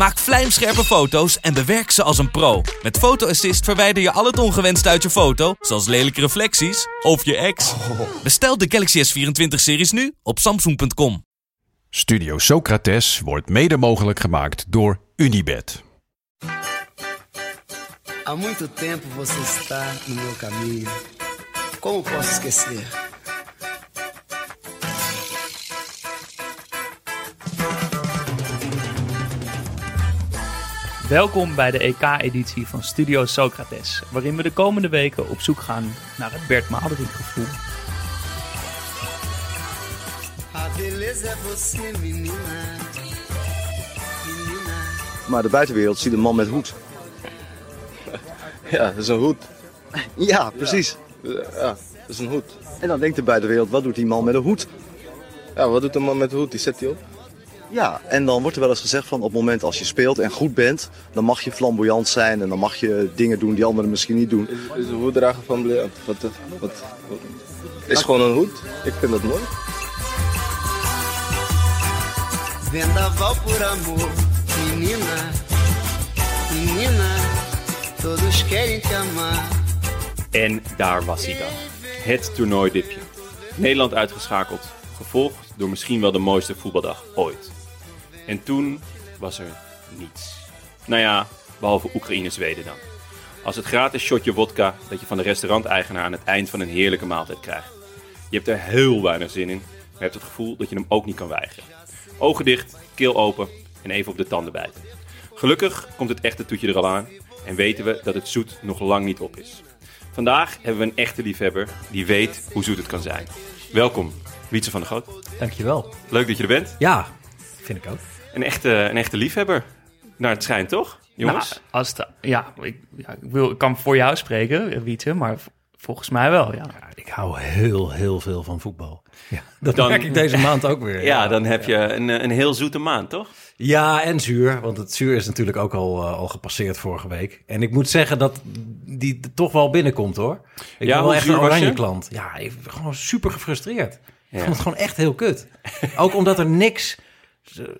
Maak vlijmscherpe foto's en bewerk ze als een pro. Met Photo Assist verwijder je al het ongewenst uit je foto, zoals lelijke reflecties of je ex. Bestel de Galaxy S24-series nu op samsung.com. Studio Socrates wordt mede mogelijk gemaakt door Unibed. Há muito tempo você está no meu caminho. Como posso esquecer? Welkom bij de EK-editie van Studio Socrates, waarin we de komende weken op zoek gaan naar het Bert Maalderink gevoel. Maar de buitenwereld ziet een man met hoed. Ja, dat is een hoed. Ja, precies. Ja, dat is een hoed. En dan denkt de buitenwereld, wat doet die man met een hoed? Ja, wat doet een man met een hoed? Die zet hij op. Ja, en dan wordt er wel eens gezegd van op het moment als je speelt en goed bent, dan mag je flamboyant zijn en dan mag je dingen doen die anderen misschien niet doen. Is, is een hoed dragen van. Wat, wat, wat, wat- is gewoon een hoed. Ik vind dat mooi. Vendaval por amor, menina. Menina, todos querem te amar. En daar was hij dan. Het toernooidipje. Nederland uitgeschakeld, gevolgd door misschien wel de mooiste voetbaldag ooit. En toen was er niets. Nou ja, behalve Oekraïne-Zweden dan. Als het gratis shotje wodka dat je van de restauranteigenaar aan het eind van een heerlijke maaltijd krijgt. Je hebt er heel weinig zin in, maar je hebt het gevoel dat je hem ook niet kan weigeren. Ogen dicht, keel open en even op de tanden bijten. Gelukkig komt het echte toetje er al aan en weten we dat het zoet nog lang niet op is. Vandaag hebben we een echte liefhebber die weet hoe zoet het kan zijn. Welkom, Wietse van der Goot. Dankjewel. Leuk dat je er bent. Ja, vind ik ook. Een echte, een echte liefhebber. Naar het schijnt, toch? Jongens? Nou, als het, ja, ik, ja, ik, wil, ik kan voor jou spreken, Wietse, maar volgens mij wel, ja. Ja, ik hou heel, heel veel van voetbal. Ja, dat Dan- merk ik deze maand ook weer. ja, dan heb je een, een heel zoete maand, toch? Ja, en zuur. Want het zuur is natuurlijk ook al, eh, al gepasseerd vorige week. En ik moet zeggen dat die er toch wel binnenkomt, hoor. Ik Ja, ben wel echt een oranje je? klant. Ja, ik ben gewoon super gefrustreerd. Ik vond het gewoon echt heel kut. ook omdat er niks...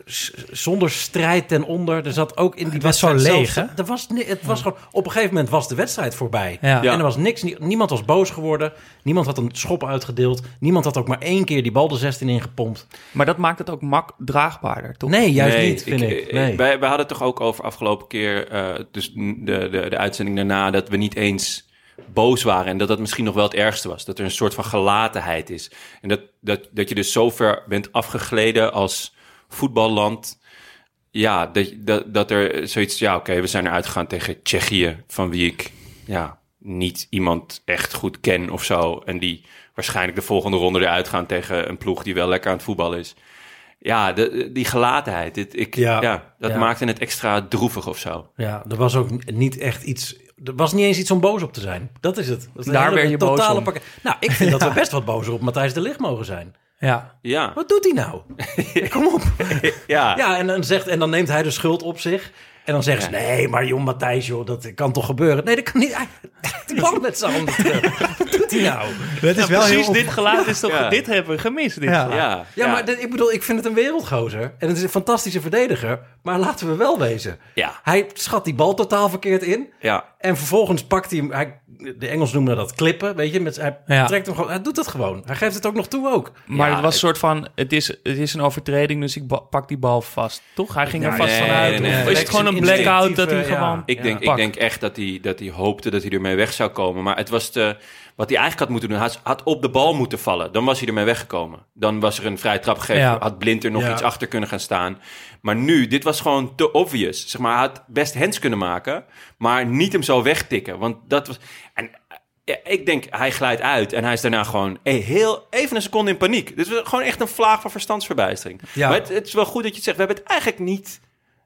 z- Zonder strijd ten onder. Er zat ook in die Het was zo wedstrijd leeg, zelfs- Er was, het was gewoon, op een gegeven moment was de wedstrijd voorbij. Ja. Ja. En er was niks. nie- Niemand was boos geworden. Niemand had een schop uitgedeeld. Niemand had ook maar één keer die bal de 16 ingepompt. Maar dat maakt het ook mak draagbaarder, toch? Nee, juist Nee, niet, vind ik. eh, Nee. Wij, wij hadden het toch ook over afgelopen keer, eh, dus de, de, de uitzending daarna, dat we niet eens boos waren. En dat dat misschien nog wel het ergste was. Dat er een soort van gelatenheid is. En dat, dat, dat je dus zo ver bent afgegleden als voetballand. Ja, dat, dat, dat er zoiets, ja oké, we zijn eruit gegaan tegen Tsjechië, van wie ik ja, niet iemand echt goed ken of zo. En die waarschijnlijk de volgende ronde eruit gaan tegen een ploeg die wel lekker aan het voetballen is. Ja, de, die gelatenheid. Dit, ik, ja, Ja, dat ja. maakte het extra droevig of zo. Ja, er was ook niet echt iets. Er was niet eens iets om boos op te zijn. Dat is het. Dat is Daar werd je boos om. pakket. Nou, ik vind dat we best wat bozer op Matthijs de Ligt mogen zijn. Ja. Ja, Wat doet hij nou? Kom op. ja. Ja, en dan, zegt, en dan neemt hij de schuld op zich. En dan zeggen ze, nee, maar joh, Matthijs, joh, dat kan toch gebeuren? Nee, dat kan niet. Hij die bal met zijn handen terug. Wat doet hij nou? Het is wel Precies, heel... dit geluid is toch... Ja. Dit hebben we gemist, dit Ja. ja, Ja, maar dit- ik bedoel, ik vind het een wereldgozer. En het is een fantastische verdediger. Maar laten we wel wezen. Ja. Hij schat die bal totaal verkeerd in. ja. En vervolgens pakt hij hem. Hij, de Engels noemen dat klippen, weet je. Met, hij Ja. trekt hem gewoon. Hij doet het gewoon. Hij geeft het ook nog toe ook. Maar Ja, het was een soort van, het is, het is een overtreding, dus ik pak die bal vast, toch? Hij ging er vast nee, vanuit. nee, nee. Of is het gewoon een blackout dat hij eh, ja. gewoon... Ik, denk, ik denk echt dat hij, dat hij hoopte dat hij ermee weg zou komen. Maar het was te, wat hij eigenlijk had moeten doen. Hij had op de bal moeten vallen. Dan was hij ermee weggekomen. Dan was er een vrije trap gegeven. Ja. Had Blind er nog Ja. iets achter kunnen gaan staan. Maar nu, dit was gewoon te obvious. Zeg maar, hij had best hands kunnen maken. Maar niet hem zo wegtikken. Want dat was... En, ja, ik denk, hij glijdt uit en hij is daarna gewoon eh, heel, even een seconde in paniek. Dit was gewoon echt een vlaag van verstandsverbijstering. Ja. Maar het, het is wel goed dat je het zegt. We hebben het eigenlijk niet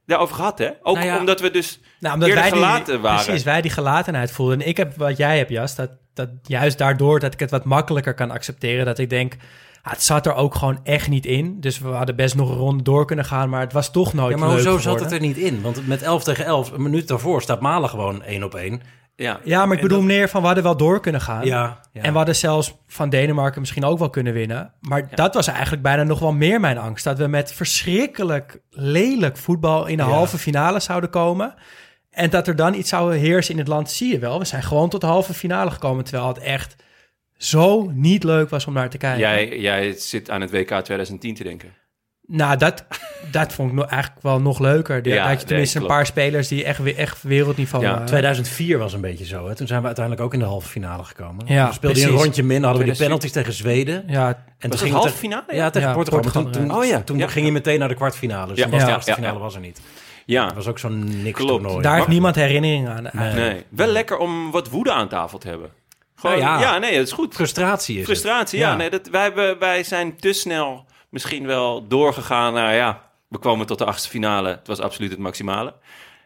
daarover gehad, hè? Ook Nou ja. omdat we dus Nou, omdat eerder wij die, gelaten waren. Precies, wij die gelatenheid voelden. En ik heb wat jij hebt, Jas, dat, dat juist daardoor dat ik het wat makkelijker kan accepteren. Dat ik denk, Ja, het zat er ook gewoon echt niet in. Dus we hadden best nog een ronde door kunnen gaan, maar het was toch nooit Ja, maar leuk hoezo zat het er niet in? Want met 11 tegen 11, een minuut daarvoor, staat Malen gewoon één op één. Ja. Ja, maar ik bedoel meer van we hadden wel door kunnen gaan. Ja, ja. En we hadden zelfs van Denemarken misschien ook wel kunnen winnen. Maar dat was eigenlijk bijna nog wel meer mijn angst. Dat we met verschrikkelijk lelijk voetbal in de Ja. halve finale zouden komen. En dat er dan iets zou heersen in het land, zie je wel. We zijn gewoon tot de halve finale gekomen. Terwijl het echt zo niet leuk was om naar te kijken. Jij, jij zit aan het WK 2010 te denken. Nou, dat, dat vond ik nog, eigenlijk wel nog leuker. Die, Ja, had je nee, tenminste een paar spelers die echt, we- echt wereldniveau Ja, waren. 2004 was een beetje zo. Hè? Toen zijn we uiteindelijk ook in de halve finale gekomen. Ja, Toen speelde je een rondje min, hadden we die 2004. penalties tegen Zweden. Ja, En Was toen ging halve finale? Ja, tegen Ja, Portugal. Toen. Oh ja, toen ja. ging je meteen naar de kwartfinale. Dus Ja. de finale ja. was er niet. Ja, Dat was ook zo'n niks Klopt. toernooi. daar heeft niemand herinnering aan. nee. Wel lekker om wat woede aan tafel te hebben. Gewoon, Nou ja. ja. nee, dat is goed. Frustratie is Frustratie, het. ja. Nee, dat, wij, hebben, wij zijn te snel misschien wel doorgegaan naar, ja, we komen tot de achtste finale. Het was absoluut het maximale.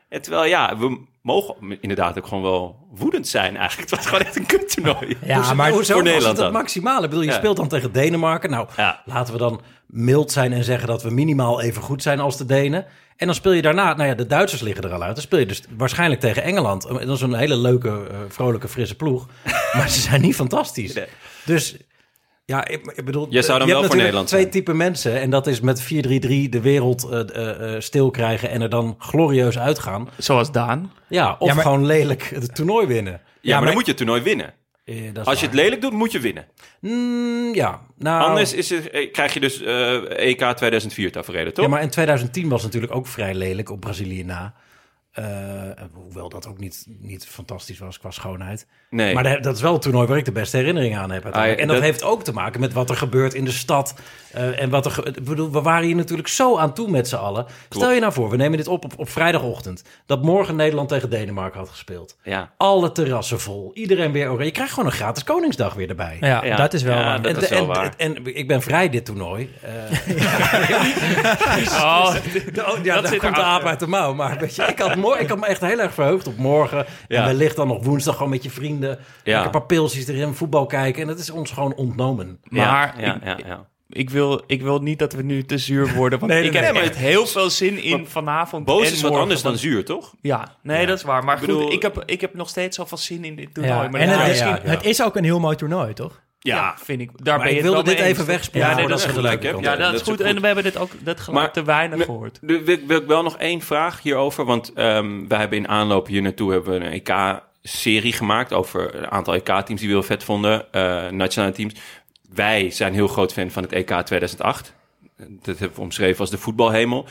En terwijl, ja, we mogen inderdaad ook gewoon wel woedend zijn eigenlijk. Het was gewoon echt een kuttoernooi. Ja, Hoezo- maar hoezo voor was Nederland het het dan? maximale? Ik bedoel, je Ja. speelt dan tegen Denemarken. Nou, Ja. laten we dan mild zijn en zeggen dat we minimaal even goed zijn als de Denen. En dan speel je daarna, nou ja, de Duitsers liggen er al uit. Dan speel je dus waarschijnlijk tegen Engeland. En Dat is een hele leuke, eh, vrolijke, frisse ploeg. maar ze zijn niet fantastisch. Nee. Dus ja, ik, ik bedoel, Jij zou dan je wel hebt voor natuurlijk Nederland twee zijn. typen mensen. En dat is met 4-3-3 de wereld eh, eh, eh, stil krijgen en er dan glorieus uitgaan. Zoals Daan. Ja, of Ja, maar- gewoon lelijk het toernooi winnen. Ja, maar, maar- dan moet je het toernooi winnen. Eh, dat is Als je het lelijk doet, moet je winnen. Mm, ja, nou... Anders is het, krijg je dus eh, EK 2004 tafereelen, toch? Ja, maar in 2010 was natuurlijk ook vrij lelijk op Brazilië na. Eh, hoewel dat ook niet, niet fantastisch was qua schoonheid. nee. Maar dat is wel het toernooi waar ik de beste herinneringen aan heb. Ah, en dat, dat- heeft ook te maken met wat er gebeurt in de stad. eh, en wat er. ge- Ik bedoel, we waren hier natuurlijk zo aan toe met z'n allen. Stel je nou voor, we nemen dit op, op op vrijdagochtend. Dat morgen Nederland tegen Denemarken had gespeeld. ja. Alle terrassen vol. Iedereen weer oranje. Je krijgt gewoon een gratis Koningsdag weer erbij. Ja, Ja, dat is wel waar. dat en, is wel en, waar. En, ik ben vrij dit toernooi. Eh, Oh, Oh, ja, Dat daar zit komt de aap uit de mouw. Maar weet je, ik, had mooi, ik had me echt heel erg verheugd op morgen. Ja. En wellicht dan nog woensdag gewoon met je vrienden. Ja. Een paar pilsjes erin, voetbal kijken. En dat is ons gewoon ontnomen. Maar ja, ik, ja, ja. ik, wil, ik wil niet dat we nu te zuur worden. Want Nee, nee, ik heb nee. echt heel veel zin in vanavond. Boos en is wat morgen. anders dan zuur, toch? Ja, nee, dat is waar. Maar Ik bedoel- goed, ik heb, ik heb nog steeds zoveel zin in dit toernooi. Ja, Maar en het, ja, is, ja, ja. het is ook een heel mooi toernooi, toch? Ja, vind ik. Daar Maar ben je ik wilde wel dit mee even eens. wegspoelen Ja, nee, dat is kant Ja, dat is Dat is goed. En we hebben dit ook dat geluid Maar- te weinig gehoord. Wil, wil ik wel nog één vraag hierover. Want ehm wij hebben in aanloop hier naartoe hebben we een EK-serie gemaakt over een aantal EK-teams die we heel vet vonden. eh, nationale teams. Wij zijn heel groot fan van het EK 2008. Dat hebben we omschreven als de voetbalhemel.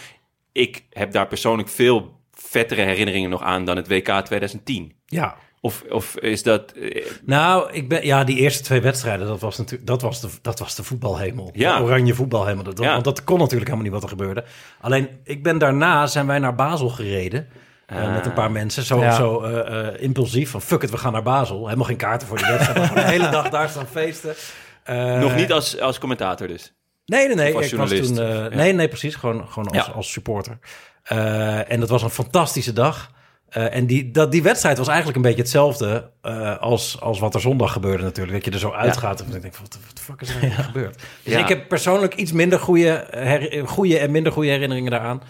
Ik heb daar persoonlijk veel vettere herinneringen nog aan dan het WK 2010. Ja. Of, of is dat... eh, Nou, ik ben, ja, die eerste twee wedstrijden, dat was natuurlijk, dat was de, dat was de voetbalhemel. Ja. De oranje voetbalhemel. Dat, Ja. Want dat kon natuurlijk helemaal niet wat er gebeurde. Alleen, ik ben daarna, zijn wij naar Basel gereden. eh, Ah. met een paar mensen, zo, Ja. zo eh, eh, impulsief, van fuck it, we gaan naar Basel. Helemaal geen kaarten voor die wedstrijd, de hele dag daar staan feesten. Eh, nog niet als, als commentator dus. Nee, nee, nee. Of als ik was toen, eh, Ja. Nee, nee, precies. Gewoon, gewoon als, Ja. als supporter. Eh, en dat was een fantastische dag. Eh, en die, dat, die wedstrijd was eigenlijk een beetje hetzelfde eh, als, als wat er zondag gebeurde natuurlijk. Dat je er zo uitgaat en ik denk, wat de wat de fuck is er gebeurd? Dus Ja. ik heb persoonlijk iets minder goede, her- goede en minder goede herinneringen daaraan.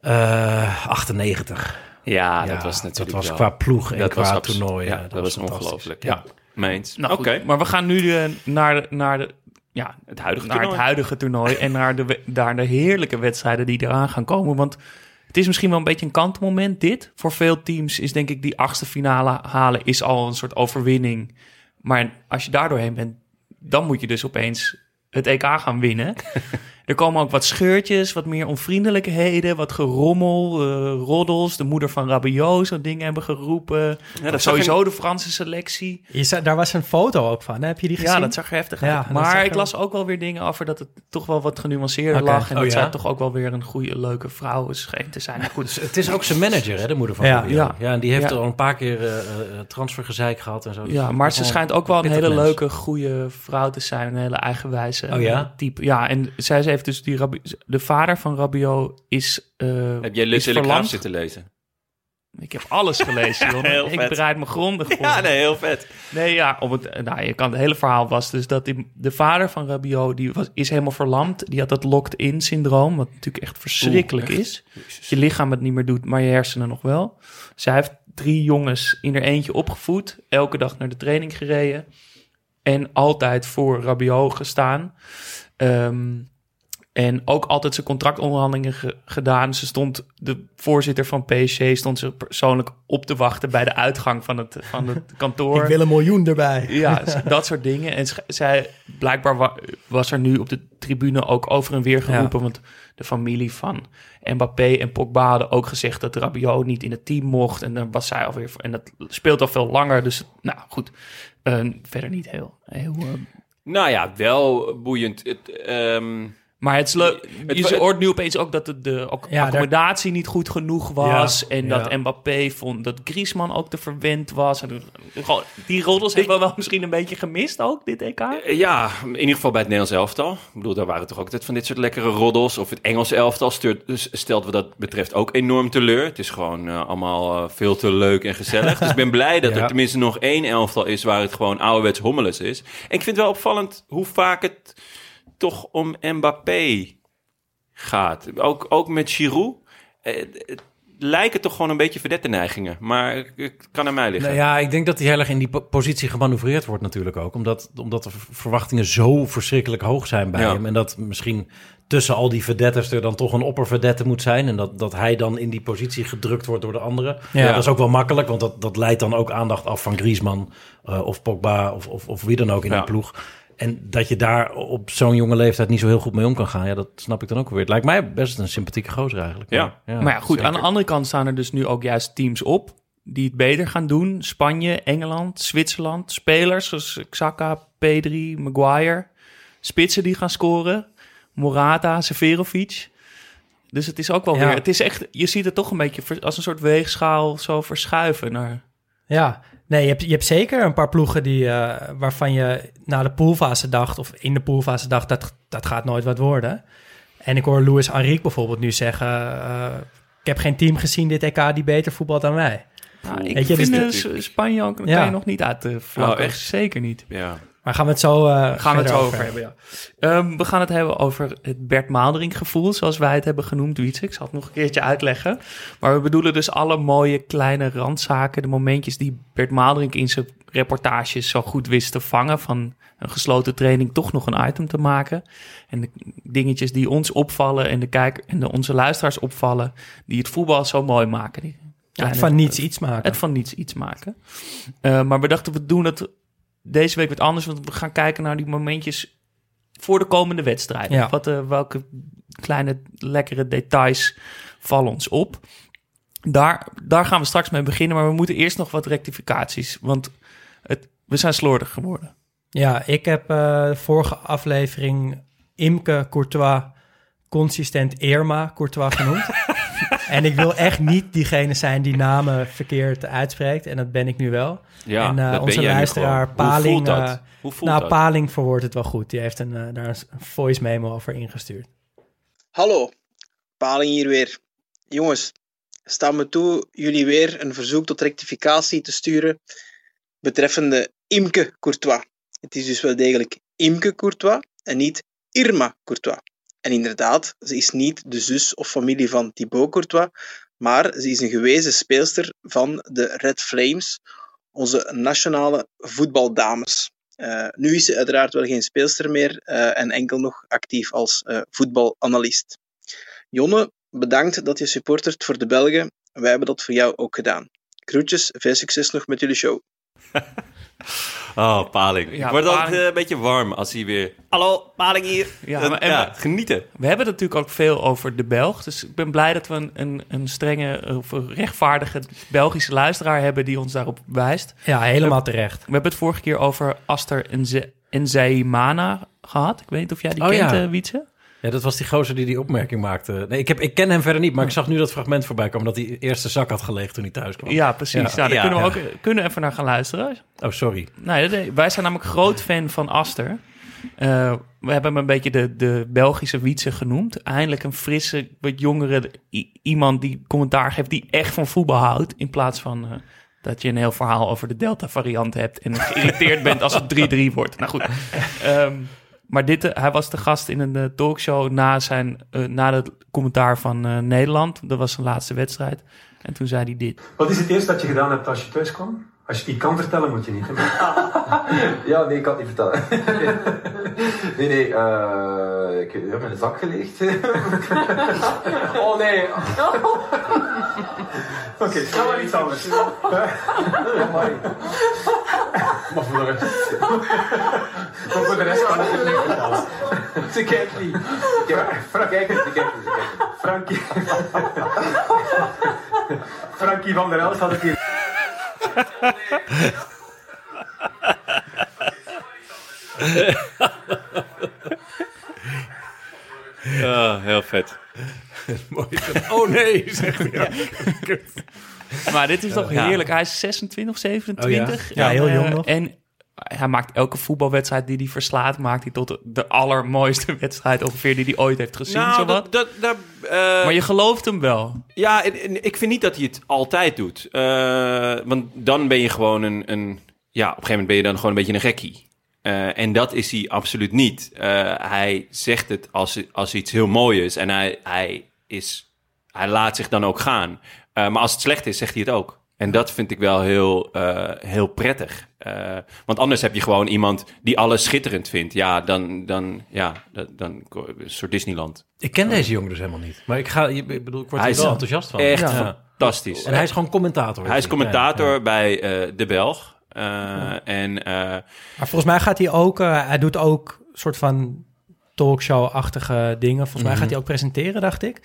Eh 98. Ja, Ja, dat was natuurlijk Dat was wel- qua ploeg en dat qua toernooi. Ja, eh, dat, was ongelooflijk. Ja. Ja, meens. Nou, Oké. maar we gaan nu eh, naar, de, naar, de, ja, Het huidige naar het toernooi. huidige toernooi en naar de, naar de heerlijke wedstrijden die eraan gaan komen. Want het is misschien wel een beetje een kantelmoment dit. Voor veel teams is denk ik die achtste finale halen is al een soort overwinning. Maar als je daar doorheen bent, dan moet je dus opeens het EK gaan winnen. er komen ook wat scheurtjes, wat meer onvriendelijkheden, wat gerommel, eh, roddels. De moeder van Rabiot zo dingen hebben geroepen. Ja, dat sowieso de Franse selectie. Je za- daar was een foto ook van, hè? heb je die gezien? Ja, dat zag er heftig Ja, uit. Maar er- ik las ook wel weer dingen over dat het toch wel wat genuanceerder lag. En Oh, dat ja? zij toch ook wel weer een goede, leuke vrouw scheen te zijn. Goed, Dus het is ook zijn manager, hè, de moeder van Ja. Fabio. Ja. ja. en die heeft Ja. al een paar keer eh, eh, transfergezeik gehad en zo. Ja, maar ze schijnt ook wel een hele mens. leuke, goede vrouw te zijn. Een hele eigenwijze Oh ja? type. Ja, en zij ze heeft dus die Rabi- de vader van Rabiot is, eh Heb jij Le Telegraaf zitten lezen? Ik heb alles gelezen, joh. Heel ik vet. bereid me grondig voor. Ja, nee, heel vet. Nee, ja, om het, nou, je kan, het hele verhaal was dus dat die, de vader van Rabiot, die was, is helemaal verlamd. Die had dat locked-in syndroom, wat natuurlijk echt verschrikkelijk Oeh, is. Je lichaam het niet meer doet, maar je hersenen nog wel. Zij heeft drie jongens in er eentje opgevoed, elke dag naar de training gereden. En altijd voor Rabiot gestaan. Ehm, en ook altijd zijn contractonderhandelingen ge- gedaan. Ze stond, de voorzitter van PSG stond ze persoonlijk op te wachten bij de uitgang van het, van het kantoor. Ik wil een miljoen erbij. Ja, dat soort dingen. En zij, blijkbaar wa- was er nu op de tribune ook over en weer geroepen. Want de familie van Mbappé en Pogba hadden ook gezegd dat Rabiot niet in het team mocht. En dan was zij alweer. En dat speelt al veel langer. Dus nou goed, Eh, verder niet heel. heel eh, Nou ja, wel boeiend. Het, ehm, maar het is leuk. Je hoort nu opeens ook dat de, daar- accommodatie niet goed genoeg was. Ja, en ja. dat Mbappé vond dat Griezmann ook te verwend was. En, gewoon, die roddels hebben we wel misschien een beetje gemist ook, dit EK. Ja, in ieder geval bij het Nederlands elftal. Ik bedoel, daar waren toch ook altijd van dit soort lekkere roddels. Of het Engelse elftal stuurt, dus stelt wat dat betreft ook enorm teleur. Het is gewoon eh, allemaal eh, veel te leuk en gezellig. dus ik ben blij dat Ja. er tenminste nog één elftal is waar het gewoon ouderwets hommeles is. En ik vind het wel opvallend hoe vaak het toch om Mbappé gaat. Ook, ook met Giroud. Eh, het lijken toch gewoon een beetje verdette neigingen. Maar het kan aan mij liggen. Nou ja, ik denk dat hij heel erg in die po- positie gemanoeuvreerd wordt natuurlijk ook. Omdat, omdat de verwachtingen zo verschrikkelijk hoog zijn bij Ja. hem. En dat misschien tussen al die verdetters er dan toch een opperverdette moet zijn. En dat, dat hij dan in die positie gedrukt wordt door de anderen. Ja. dat is ook wel makkelijk, want dat, dat leidt dan ook aandacht af van Griezmann eh, of Pogba of, of, of wie dan ook in Ja. die ploeg. En dat je daar op zo'n jonge leeftijd niet zo heel goed mee om kan gaan, ja, dat snap ik dan ook weer. Het lijkt mij best een sympathieke gozer eigenlijk. Ja. maar ja, goed, zeker. aan de andere kant staan er dus nu ook juist teams op die het beter gaan doen. Spanje, Engeland, Zwitserland. Spelers zoals Xhaka, P3, Maguire. Spitsen die gaan scoren. Morata, Severovic. Dus het is ook wel Ja. weer... Het is echt, je ziet het toch een beetje als een soort weegschaal zo verschuiven naar... Ja, nee, je hebt, je hebt zeker een paar ploegen die, eh, waarvan je na de poolfase dacht, of in de poolfase dacht, dat, dat gaat nooit wat worden. En ik hoor Luis Enrique bijvoorbeeld nu zeggen, eh, ik heb geen team gezien dit EK die beter voetbalt dan wij. Nou, ik Weet je, dus vind de- eh, Spanje ook, Ja. kan je nog niet uit de vlak. Oh, echt? Zeker niet. Ja. Maar gaan we het zo, eh, Gaan we het zo over hebben, ja. Ehm, we gaan het hebben over het Bert Maalderink gevoel, zoals wij het hebben genoemd, Wietse. Ik zal het nog een keertje uitleggen. Maar we bedoelen dus alle mooie kleine randzaken, de momentjes die Bert Maalderink in zijn reportages zo goed wist te vangen, van een gesloten training toch nog een item te maken. En de dingetjes die ons opvallen en de kijker en de, onze luisteraars opvallen, die het voetbal zo mooi maken. Die Ja, kleine- van niets iets maken. het van niets iets maken. Eh, maar we dachten, we doen het deze week wat anders. Want we gaan kijken naar die momentjes voor de komende wedstrijden. Ja. Wat, eh, welke kleine lekkere details vallen ons op. Daar, daar gaan we straks mee beginnen. Maar we moeten eerst nog wat rectificaties. Want het, we zijn slordig geworden. Ja, ik heb eh, de vorige aflevering Imke Courtois consistent Irma Courtois genoemd. en ik wil echt niet diegene zijn die namen verkeerd uitspreekt. En dat ben ik nu wel. Ja, en eh, dat ben onze luisteraar. Hoe Paling... voelt dat? eh, Hoe voelt nou, dat? Paling verwoordt het wel goed. Die heeft een, eh, daar een voice memo over ingestuurd. Hallo, Paling hier weer. Jongens, sta me toe jullie weer een verzoek tot rectificatie te sturen betreffende Imke Courtois. Het is dus wel degelijk Imke Courtois en niet Irma Courtois. En inderdaad, ze is niet de zus of familie van Thibaut Courtois, maar ze is een gewezen speelster van de Red Flames, onze nationale voetbaldames. Eh, nu is ze uiteraard wel geen speelster meer eh, en enkel nog actief als eh, voetbalanalist. Jonne, bedankt dat je supportert voor de Belgen. Wij hebben dat voor jou ook gedaan. Groetjes, veel succes nog met jullie show. Oh, Paling. Ja, ik word altijd Paling. eh, een beetje warm als hij weer... Hallo, Paling hier. Ja, maar- en ja, we- genieten. We hebben het natuurlijk ook veel over de Belg. Dus ik ben blij dat we een, een, een strenge of een rechtvaardige Belgische luisteraar hebben die ons daarop wijst. Ja, helemaal terecht. We hebben het vorige keer over Aster Nze- Nzeimana gehad. Ik weet niet of jij die Oh, kent, ja. eh, Wietse? Ja, dat was die gozer die die opmerking maakte. Nee, ik, heb, ik ken hem verder niet, maar ik zag nu dat fragment voorbij komen... dat hij eerst de zak had geleegd toen hij thuis kwam. Ja, precies. Ja. Nou, daar Ja. kunnen we Ja. ook kunnen we even naar gaan luisteren. Oh, sorry. Wij zijn namelijk groot fan van Aster. Eh, we hebben hem een beetje de, de Belgische Wietse genoemd. Eindelijk een frisse, wat jongere iemand die commentaar geeft die echt van voetbal houdt. In plaats van eh, dat je een heel verhaal over de Delta-variant hebt en geïrriteerd bent als het 3-3 wordt. Nou goed. Ehm, maar dit, eh, hij was de gast in een eh, talkshow na, zijn, eh, na het commentaar van Nederland. Dat was zijn laatste wedstrijd. En toen zei hij dit. Wat is het eerste dat je gedaan hebt als je thuis kwam? Als je niet kan vertellen, moet je niet. hè? Ja, nee, ik kan het niet vertellen. nee, nee, eh ik heb in de zak gelegd. oh nee. Oké, snel maar iets anders. Maar voor de rest. Maar voor de rest kan ik het niet vertellen. Ze kijkt niet. Kijk, kijk eens, kijk eens. Frankie. Frankie van der Elst had het hier. Ja, heel vet. Mooi. Oh nee, zeg ja. Maar dit is toch heerlijk. Hij is 26 of 27. Ja, heel jong eh, nog. En hij maakt elke voetbalwedstrijd die hij verslaat... maakt hij tot de, allermooiste wedstrijd ongeveer die hij ooit heeft gezien. Nou, zowat. dat, dat, dat, eh, maar je gelooft hem wel. Ja, en, en ik vind niet dat hij het altijd doet. Eh, want dan ben je gewoon een, een... Ja, op een gegeven moment ben je dan gewoon een beetje een gekkie. Eh, en dat is hij absoluut niet. Hij zegt het als, als iets heel mooi is. En hij, hij, is, hij laat zich dan ook gaan. Maar als het slecht is, zegt hij het ook. En dat vind ik wel heel, eh, heel prettig. Eh, want anders heb je gewoon iemand die alles schitterend vindt. Ja, dan, dan, ja, dan, dan een soort Disneyland. Ik ken deze jongen dus helemaal niet. Maar ik, ga, ik bedoel, ik word Hij er wel enthousiast van. Echt Ja. fantastisch. En hij is gewoon commentator. Hij is commentator Ja, ja. bij eh, De Belg. Eh, En eh, Maar volgens mij gaat hij ook, eh, hij doet ook soort van talkshow-achtige dingen. Volgens mij Mhm. gaat hij ook presenteren, dacht ik.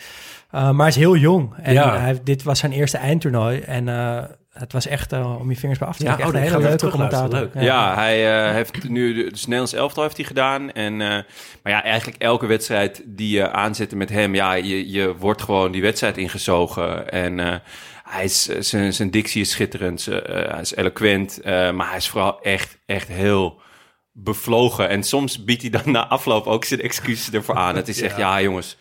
Uh, maar hij is heel jong. En Ja. hij, dit was zijn eerste eindtoernooi. En uh, het was echt uh, om je vingers bij af te Ja, trekken. oh, echt dan een hele leuke commentator. terugluisteren. ja. hij eh, heeft nu de, het Nederlands elftal heeft hij gedaan. En, eh, maar ja, eigenlijk elke wedstrijd die je aanzet met hem, ja, je, je wordt gewoon die wedstrijd ingezogen. En eh, hij is, zijn, zijn dictie is schitterend, eh, hij is eloquent, eh, maar hij is vooral echt, echt heel bevlogen. En soms biedt hij dan na afloop ook zijn excuses ervoor aan. Het is echt, ja jongens,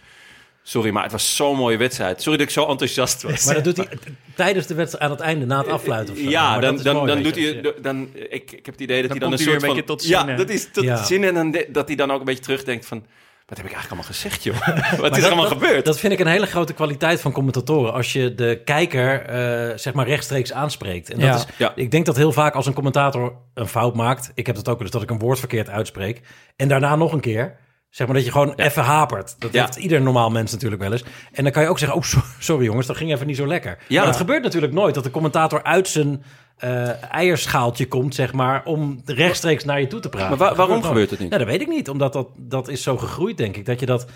sorry, maar het was zo'n mooie wedstrijd. Sorry dat ik zo enthousiast was. Maar dat doet hij tijdens de wedstrijd aan het einde, na het afluiten of zo. Ja, Maar dan, dat dan, mooi, dan doet je. hij... Dan, ik, ik heb het idee dat Dan hij dan een komt hij soort van... beetje tot ja, dat is tot Ja. zin. En dan, de- dat hij dan ook een beetje terugdenkt van... Wat heb ik eigenlijk allemaal gezegd, joh? Wat Maar is er allemaal dat- gebeurd? Dat vind ik een hele grote kwaliteit van commentatoren. Als je de kijker eh, zeg maar rechtstreeks aanspreekt. En dat Ja. is, Ja. Ik denk dat heel vaak als een commentator een fout maakt. Ik heb dat ook wel eens dat ik een woord verkeerd uitspreek. En daarna nog een keer. Zeg maar dat je gewoon even hapert. Dat Ja. heeft ieder normaal mens natuurlijk wel eens. En dan kan je ook zeggen, oh so- sorry jongens, dat ging even niet zo lekker. Ja. Maar dat gebeurt natuurlijk nooit. Dat de commentator uit zijn eh, eierschaaltje komt, zeg maar, om rechtstreeks naar je toe te praten. Maar waarom gebeurt het niet? Nou, dat weet ik niet. Omdat dat, dat is zo gegroeid, denk ik. Dat je dat...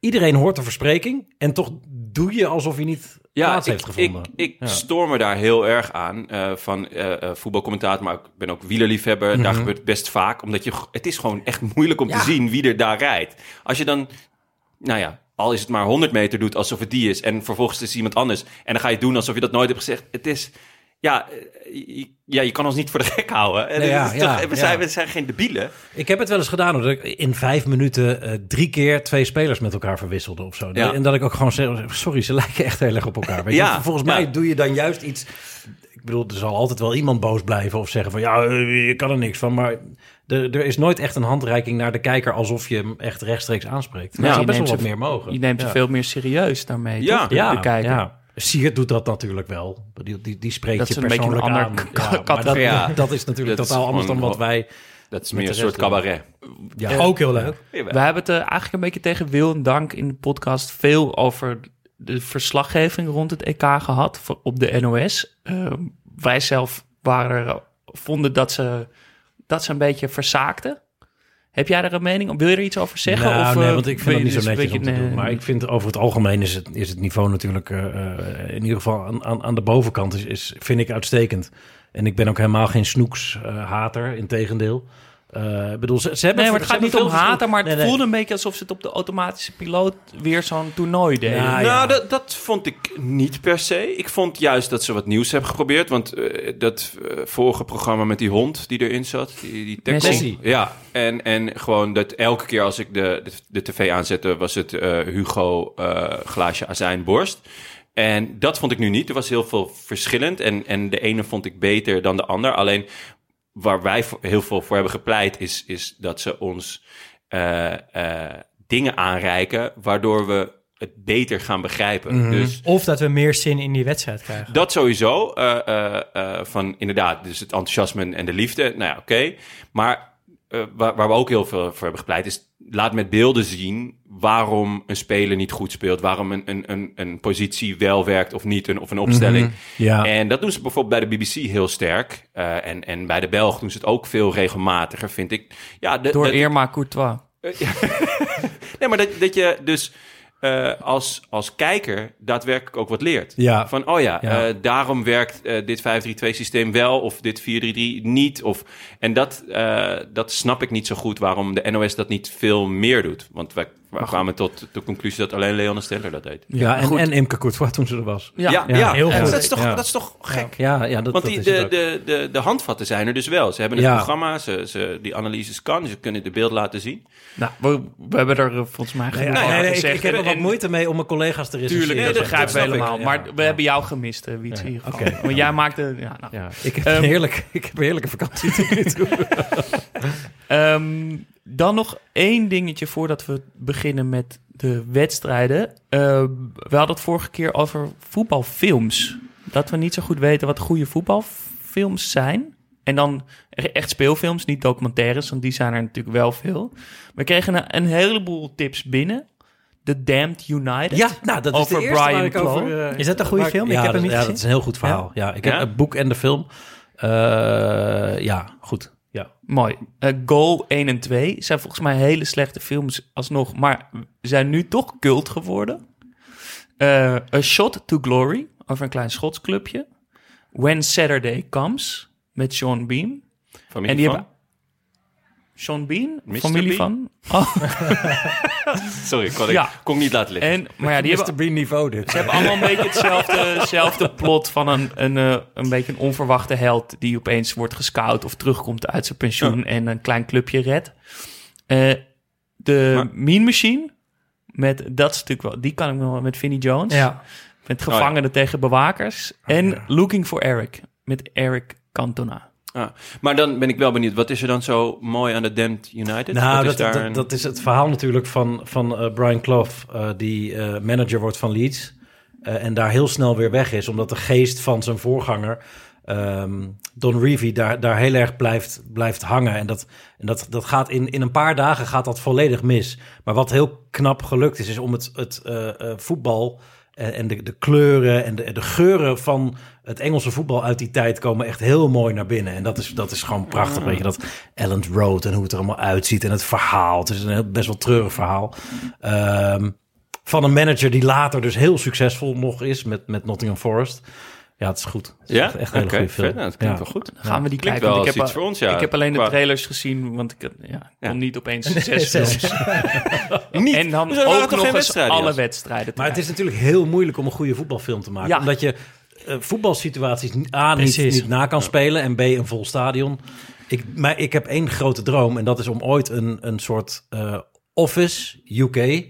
Iedereen hoort de verspreking. En toch doe je alsof je niet Ja, plaats ik, heeft gevonden. Ik, ik Ja. stoor me daar heel erg aan eh, van eh, eh, voetbalcommentator, maar ik ben ook wielerliefhebber. Daar Mhm. gebeurt het best vaak, omdat je, het is gewoon echt moeilijk om Ja. te zien wie er daar rijdt. Als je dan, nou ja, al is het maar 100 meter doet alsof het die is en vervolgens is iemand anders en dan ga je het doen alsof je dat nooit hebt gezegd. Het is, ja, eh, je, ja je kan ons niet voor de gek houden. En Nee, het ja, is toch- ja, we, ja. zijn, we zijn geen debielen. Ik heb het wel eens gedaan, hoor, dat ik in vijf minuten eh, drie keer twee spelers met elkaar verwisselde of zo. Ja. En dat ik ook gewoon zeg, sorry, ze lijken echt heel erg op elkaar. Weet je? Ja, Volgens ja. mij doe je dan juist iets... Ik bedoel, er zal altijd wel iemand boos blijven of zeggen van... ja, eh, je kan er niks van, maar... Er, er is nooit echt een handreiking naar de kijker alsof je hem echt rechtstreeks aanspreekt. Ja, Ja, je best wel neemt wat ze- meer mogen. Je neemt ze veel meer serieus daarmee, Ja. toch? De, ja, de kijker. ja. Siert doet dat natuurlijk wel. Die, die, die spreekt Dat je een een persoonlijk ander aan. Ja, maar dat, categorie. Ja. dat is natuurlijk Dat is totaal anders dan wat wij... Dat is Met meer een soort cabaret. Ja. Ook heel leuk. We hebben het eh, eigenlijk een beetje tegen wil en dank in de podcast veel over de verslaggeving rond het EK gehad voor- op de NOS. Eh, wij zelf waren, er- vonden dat ze, dat ze een beetje verzaakten. Heb jij daar een mening op? Wil je er iets over zeggen? Nou, of, nee, eh, want ik vind dat niet zo netjes om te doen. Maar ik vind over het algemeen is het, is het niveau natuurlijk... eh, eh, in ieder geval aan, aan, aan de bovenkant is, is, vind ik uitstekend. En ik ben ook helemaal geen snoeks-hater, in tegendeel. Eh, ik bedoel, ze, ze hebben Nee, maar het gaat niet om veel haten, maar het Nee, nee. voelde een beetje alsof ze het op de automatische piloot weer zo'n toernooi deden. Nou, nou, dat, dat vond ik niet per se. Ik vond juist dat ze wat nieuws hebben geprobeerd. Want eh, dat eh, vorige programma met die hond die erin zat, die, die tackle. Messi. Ja, en, en gewoon dat elke keer als ik de, de, de tv aanzette, was het eh, Hugo eh, glaasje azijn borst. En dat vond ik nu niet. Er was heel veel verschillend. En, en de ene vond ik beter dan de ander. Alleen waar wij voor- heel veel voor hebben gepleit, is, is dat ze ons eh, eh, dingen aanreiken, waardoor we het beter gaan begrijpen. Mhm. Dus Of dat we meer zin in die wedstrijd krijgen. dat sowieso. eh, eh, eh, van inderdaad, dus het enthousiasme en de liefde. Nou ja, oké. Maar eh, waar, waar we ook heel veel voor hebben gepleit, is laat met beelden zien waarom een speler niet goed speelt. Waarom een, een, een, een positie wel werkt of niet, een, of een opstelling. Mhm, ja. En dat doen ze bijvoorbeeld bij de BBC heel sterk. Eh, en, en bij de Belg doen ze het ook veel regelmatiger, vind ik. Ja, de, Door dat- Irma Courtois. Nee, maar dat, dat je dus eh, als, als kijker daadwerkelijk ook wat leert. Ja. Van, oh ja, Ja. eh, daarom werkt eh, dit 5-3-2-systeem wel of dit 4-3-3 niet. Of, en dat, dat snap ik niet zo goed waarom de NOS dat niet veel meer doet. Want wij, wij kwamen tot de conclusie dat alleen Leon Steller dat deed. Ja, en, en Imke Courtois toen ze er was. Ja, ja, heel en goed. Dat, is toch, Ja. dat is toch gek? Ja, ja dat, Want dat die, is het de, de, de, de handvatten zijn er dus wel. Ze hebben een Ja. programma, ze, ze, die analyses kan, ze kunnen de beeld laten zien. Nou, we, we hebben er eh, volgens mij Nee, genoeg nee, nee, ik, gezegd. ik heb er En- wat moeite mee om mijn collega's te recenseren. Tuurlijk, nee, dat we snap ik. helemaal. Ja, maar we ja. hebben jou gemist, uh, Wiets, Ja, in ieder geval. oké. Want jij maakte... Ja, nou. Ja, ik, heb Ehm, een heerlijk, ik heb een heerlijke vakantie tot nu toe. Dan nog één dingetje voordat we beginnen met de wedstrijden. Eh, we hadden het vorige keer over voetbalfilms. Dat we niet zo goed weten wat goede voetbalfilms zijn. En dan echt speelfilms, niet documentaires, want die zijn er natuurlijk wel veel. We kregen een, een heleboel tips binnen. The Damned United. Ja, nou, dat is over de eerste waar Brian over... Clough. eh, Is dat een goede film? Ik ja, heb hem dat- niet ja, gezien. dat is een heel goed verhaal. Ja, ik heb het boek en de film. Eh, ja, goed. Ja. Mooi. Eh, Goal 1 en 2 zijn volgens mij hele slechte films alsnog, maar zijn nu toch cult geworden. Eh, A Shot to Glory, over een klein Schots clubje. When Saturday Comes, met Sean Bean. Familie en die van? hebben... Sean Bean? Mr. Familie Bean? van? Oh, Sorry, ik kon, Ja. ik kon niet laten liggen. en, maar ja, die hebben, Mr. Bean niveau dit. ze hebben allemaal een beetje hetzelfde, hetzelfde plot van een, een, eh, een beetje een onverwachte held die opeens wordt gescout of terugkomt uit zijn pensioen en een klein clubje redt. Eh, de Maar- Mean Machine, met, dat is natuurlijk wel, die kan ik nog wel met Vinnie Jones. Ja. Met gevangenen tegen bewakers. Oh, en Looking for Eric, met Eric Cantona. Ah, maar dan ben ik wel benieuwd, wat is er dan zo mooi aan de Damned United? Nou, Wat is dat, dat, een- dat is het verhaal natuurlijk van, van eh, Brian Clough, eh, die eh, manager wordt van Leeds. en daar heel snel weer weg is, omdat de geest van zijn voorganger, ehm, Don Revie, daar, daar heel erg blijft, blijft hangen. En, dat, en dat, dat gaat in, in een paar dagen gaat dat volledig mis. Maar wat heel knap gelukt is, is om het, het voetbal en de, de kleuren en de, de geuren van het Engelse voetbal uit die tijd komen echt heel mooi naar binnen. En dat is, dat is gewoon prachtig. Weet je, dat Elland Road en hoe het er allemaal uitziet en het verhaal. Het is een heel, best wel treurig verhaal. Ehm, van een manager die later dus heel succesvol nog is met, met Nottingham Forest. Ja, het is goed. Het is Ja? echt, echt een hele goede film. vet. Nou, dat klinkt Ja. wel goed. Dan gaan we die Klinkt kijken. wel ik heb, iets voor ons, ja. Ik heb alleen de trailers gezien, want ik ja, kon niet opeens zes films. Niet. En dan ook nog geen eens alle wedstrijden. Maar het is natuurlijk heel moeilijk om een goede voetbalfilm te maken. Ja. Omdat je eh, voetbalsituaties A, niet, niet na kan spelen en B, een vol stadion. Ik, maar ik heb één grote droom en dat is om ooit een, een soort eh, Office UK...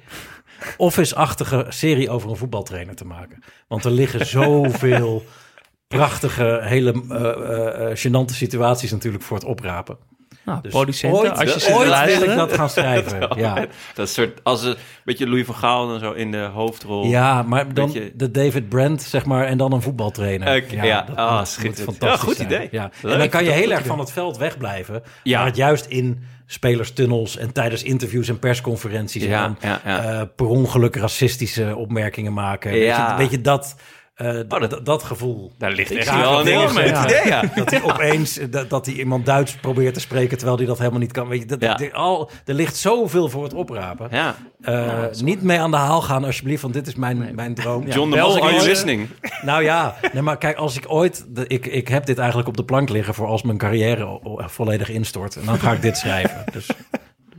Office-achtige serie over een voetbaltrainer te maken. Want er liggen zoveel prachtige, hele eh, gênante situaties natuurlijk voor het oprapen. Nou, Dus producenten, ooit- als je te ooit wil ik dat gaan schrijven. Ja. Dat is een soort, als een beetje Louis van Gaal dan zo in de hoofdrol. Ja, maar dan Beetje- de David Brent, zeg maar, en dan een voetbaltrainer. Ja. dat Ah, moet- fantastisch Ja, goed zijn. idee. Ja. Leuk. En dan kan je Dat heel erg van het veld wegblijven. Ja. Maar het juist in spelerstunnels en tijdens interviews en persconferenties... Ja, en dan ja, ja. eh, per ongeluk racistische opmerkingen maken. Weet, Ja. je, weet je, dat... Eh, d- d- dat gevoel. Daar ligt Ik echt zie wel een gebeuren. idee, ja. Dat hij opeens eh, dat, dat hij iemand Duits probeert te spreken terwijl hij dat helemaal niet kan. Weet je, dat, Ja. al, er ligt zoveel voor het oprapen. Ja. Eh, niet mee aan de haal gaan alsjeblieft, want dit is mijn, mijn droom. John de Mos, are you listening? Nou ja, nee, maar kijk, als ik ooit... De, ik, ik heb dit eigenlijk op de plank liggen voor als mijn carrière volledig instort. En dan ga ik dit schrijven. Dus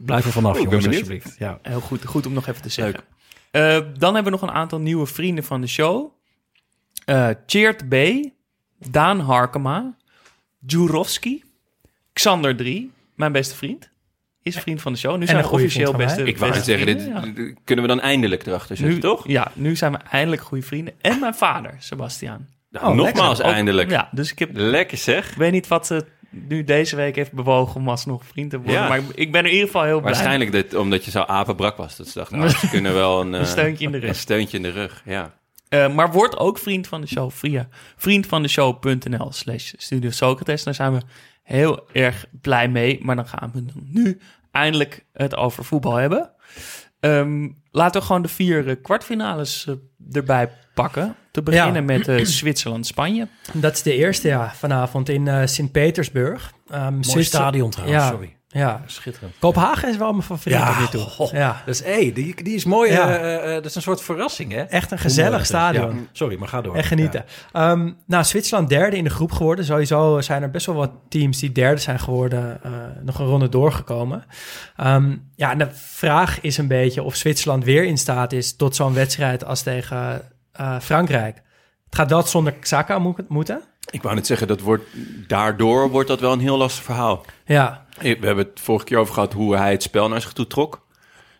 blijf er vanaf, Oh, jongens, alsjeblieft. Ja. Heel goed, goed om nog even te zeggen. Eh, dan hebben we nog een aantal nieuwe vrienden van de show. Eh Cheert B, Daan Harkema, Jurovski, Xander 3, mijn beste vriend. Is een vriend van de show. Nu En zijn we officieel beste. Ik wou net zeggen, dit, ja. kunnen we dan eindelijk erachter zetten, Nu, toch? Ja, nu zijn we eindelijk goede vrienden. En mijn vader, Sebastiaan. Nou, nogmaals Ook- eindelijk. Ja, dus ik heb... Lekker zeg. Ik weet niet wat ze nu deze week heeft bewogen om alsnog vriend te worden. Ja. Maar ik ben er in ieder geval heel blij. Waarschijnlijk dit, omdat je zo apenbrak was. Dat ze dachten, nou, ze kunnen wel een, Een eh, steuntje in de rug. Een steuntje in de rug, ja. Eh, maar word ook vriend van de show via vriendvandeshow.nl slash Studio Socrates. Daar zijn we heel erg blij mee. Maar dan gaan we nu eindelijk het over voetbal hebben. Ehm, laten we gewoon de vier eh, kwartfinales eh, erbij pakken. Te beginnen Ja. met eh, Zwitserland-Spanje. Dat is de eerste, ja, vanavond in eh Sint-Petersburg. Um, Mooi stadion trouwens, ja, sorry. Ja, Schitterend. Kopenhagen is wel mijn favoriet Ja, tot nu toe. goh. Ja. Dat is, hey, die, die is mooi. Ja. eh, eh, eh, dat is een soort verrassing, hè? Echt een gezellig dat stadion. Ja. Sorry, maar ga door. Echt genieten. Ehm, nou, Zwitserland derde in de groep geworden. Sowieso zijn er best wel wat teams die derde zijn geworden, eh, nog een ronde doorgekomen. Ehm, ja, en de vraag is een beetje of Zwitserland weer in staat is tot zo'n wedstrijd als tegen eh, Frankrijk. Het gaat wel zonder Xhaka mo- moeten. Ik wou net zeggen, dat wordt, daardoor wordt dat wel een heel lastig verhaal. Ja. We hebben het vorige keer over gehad hoe hij het spel naar zich toe trok.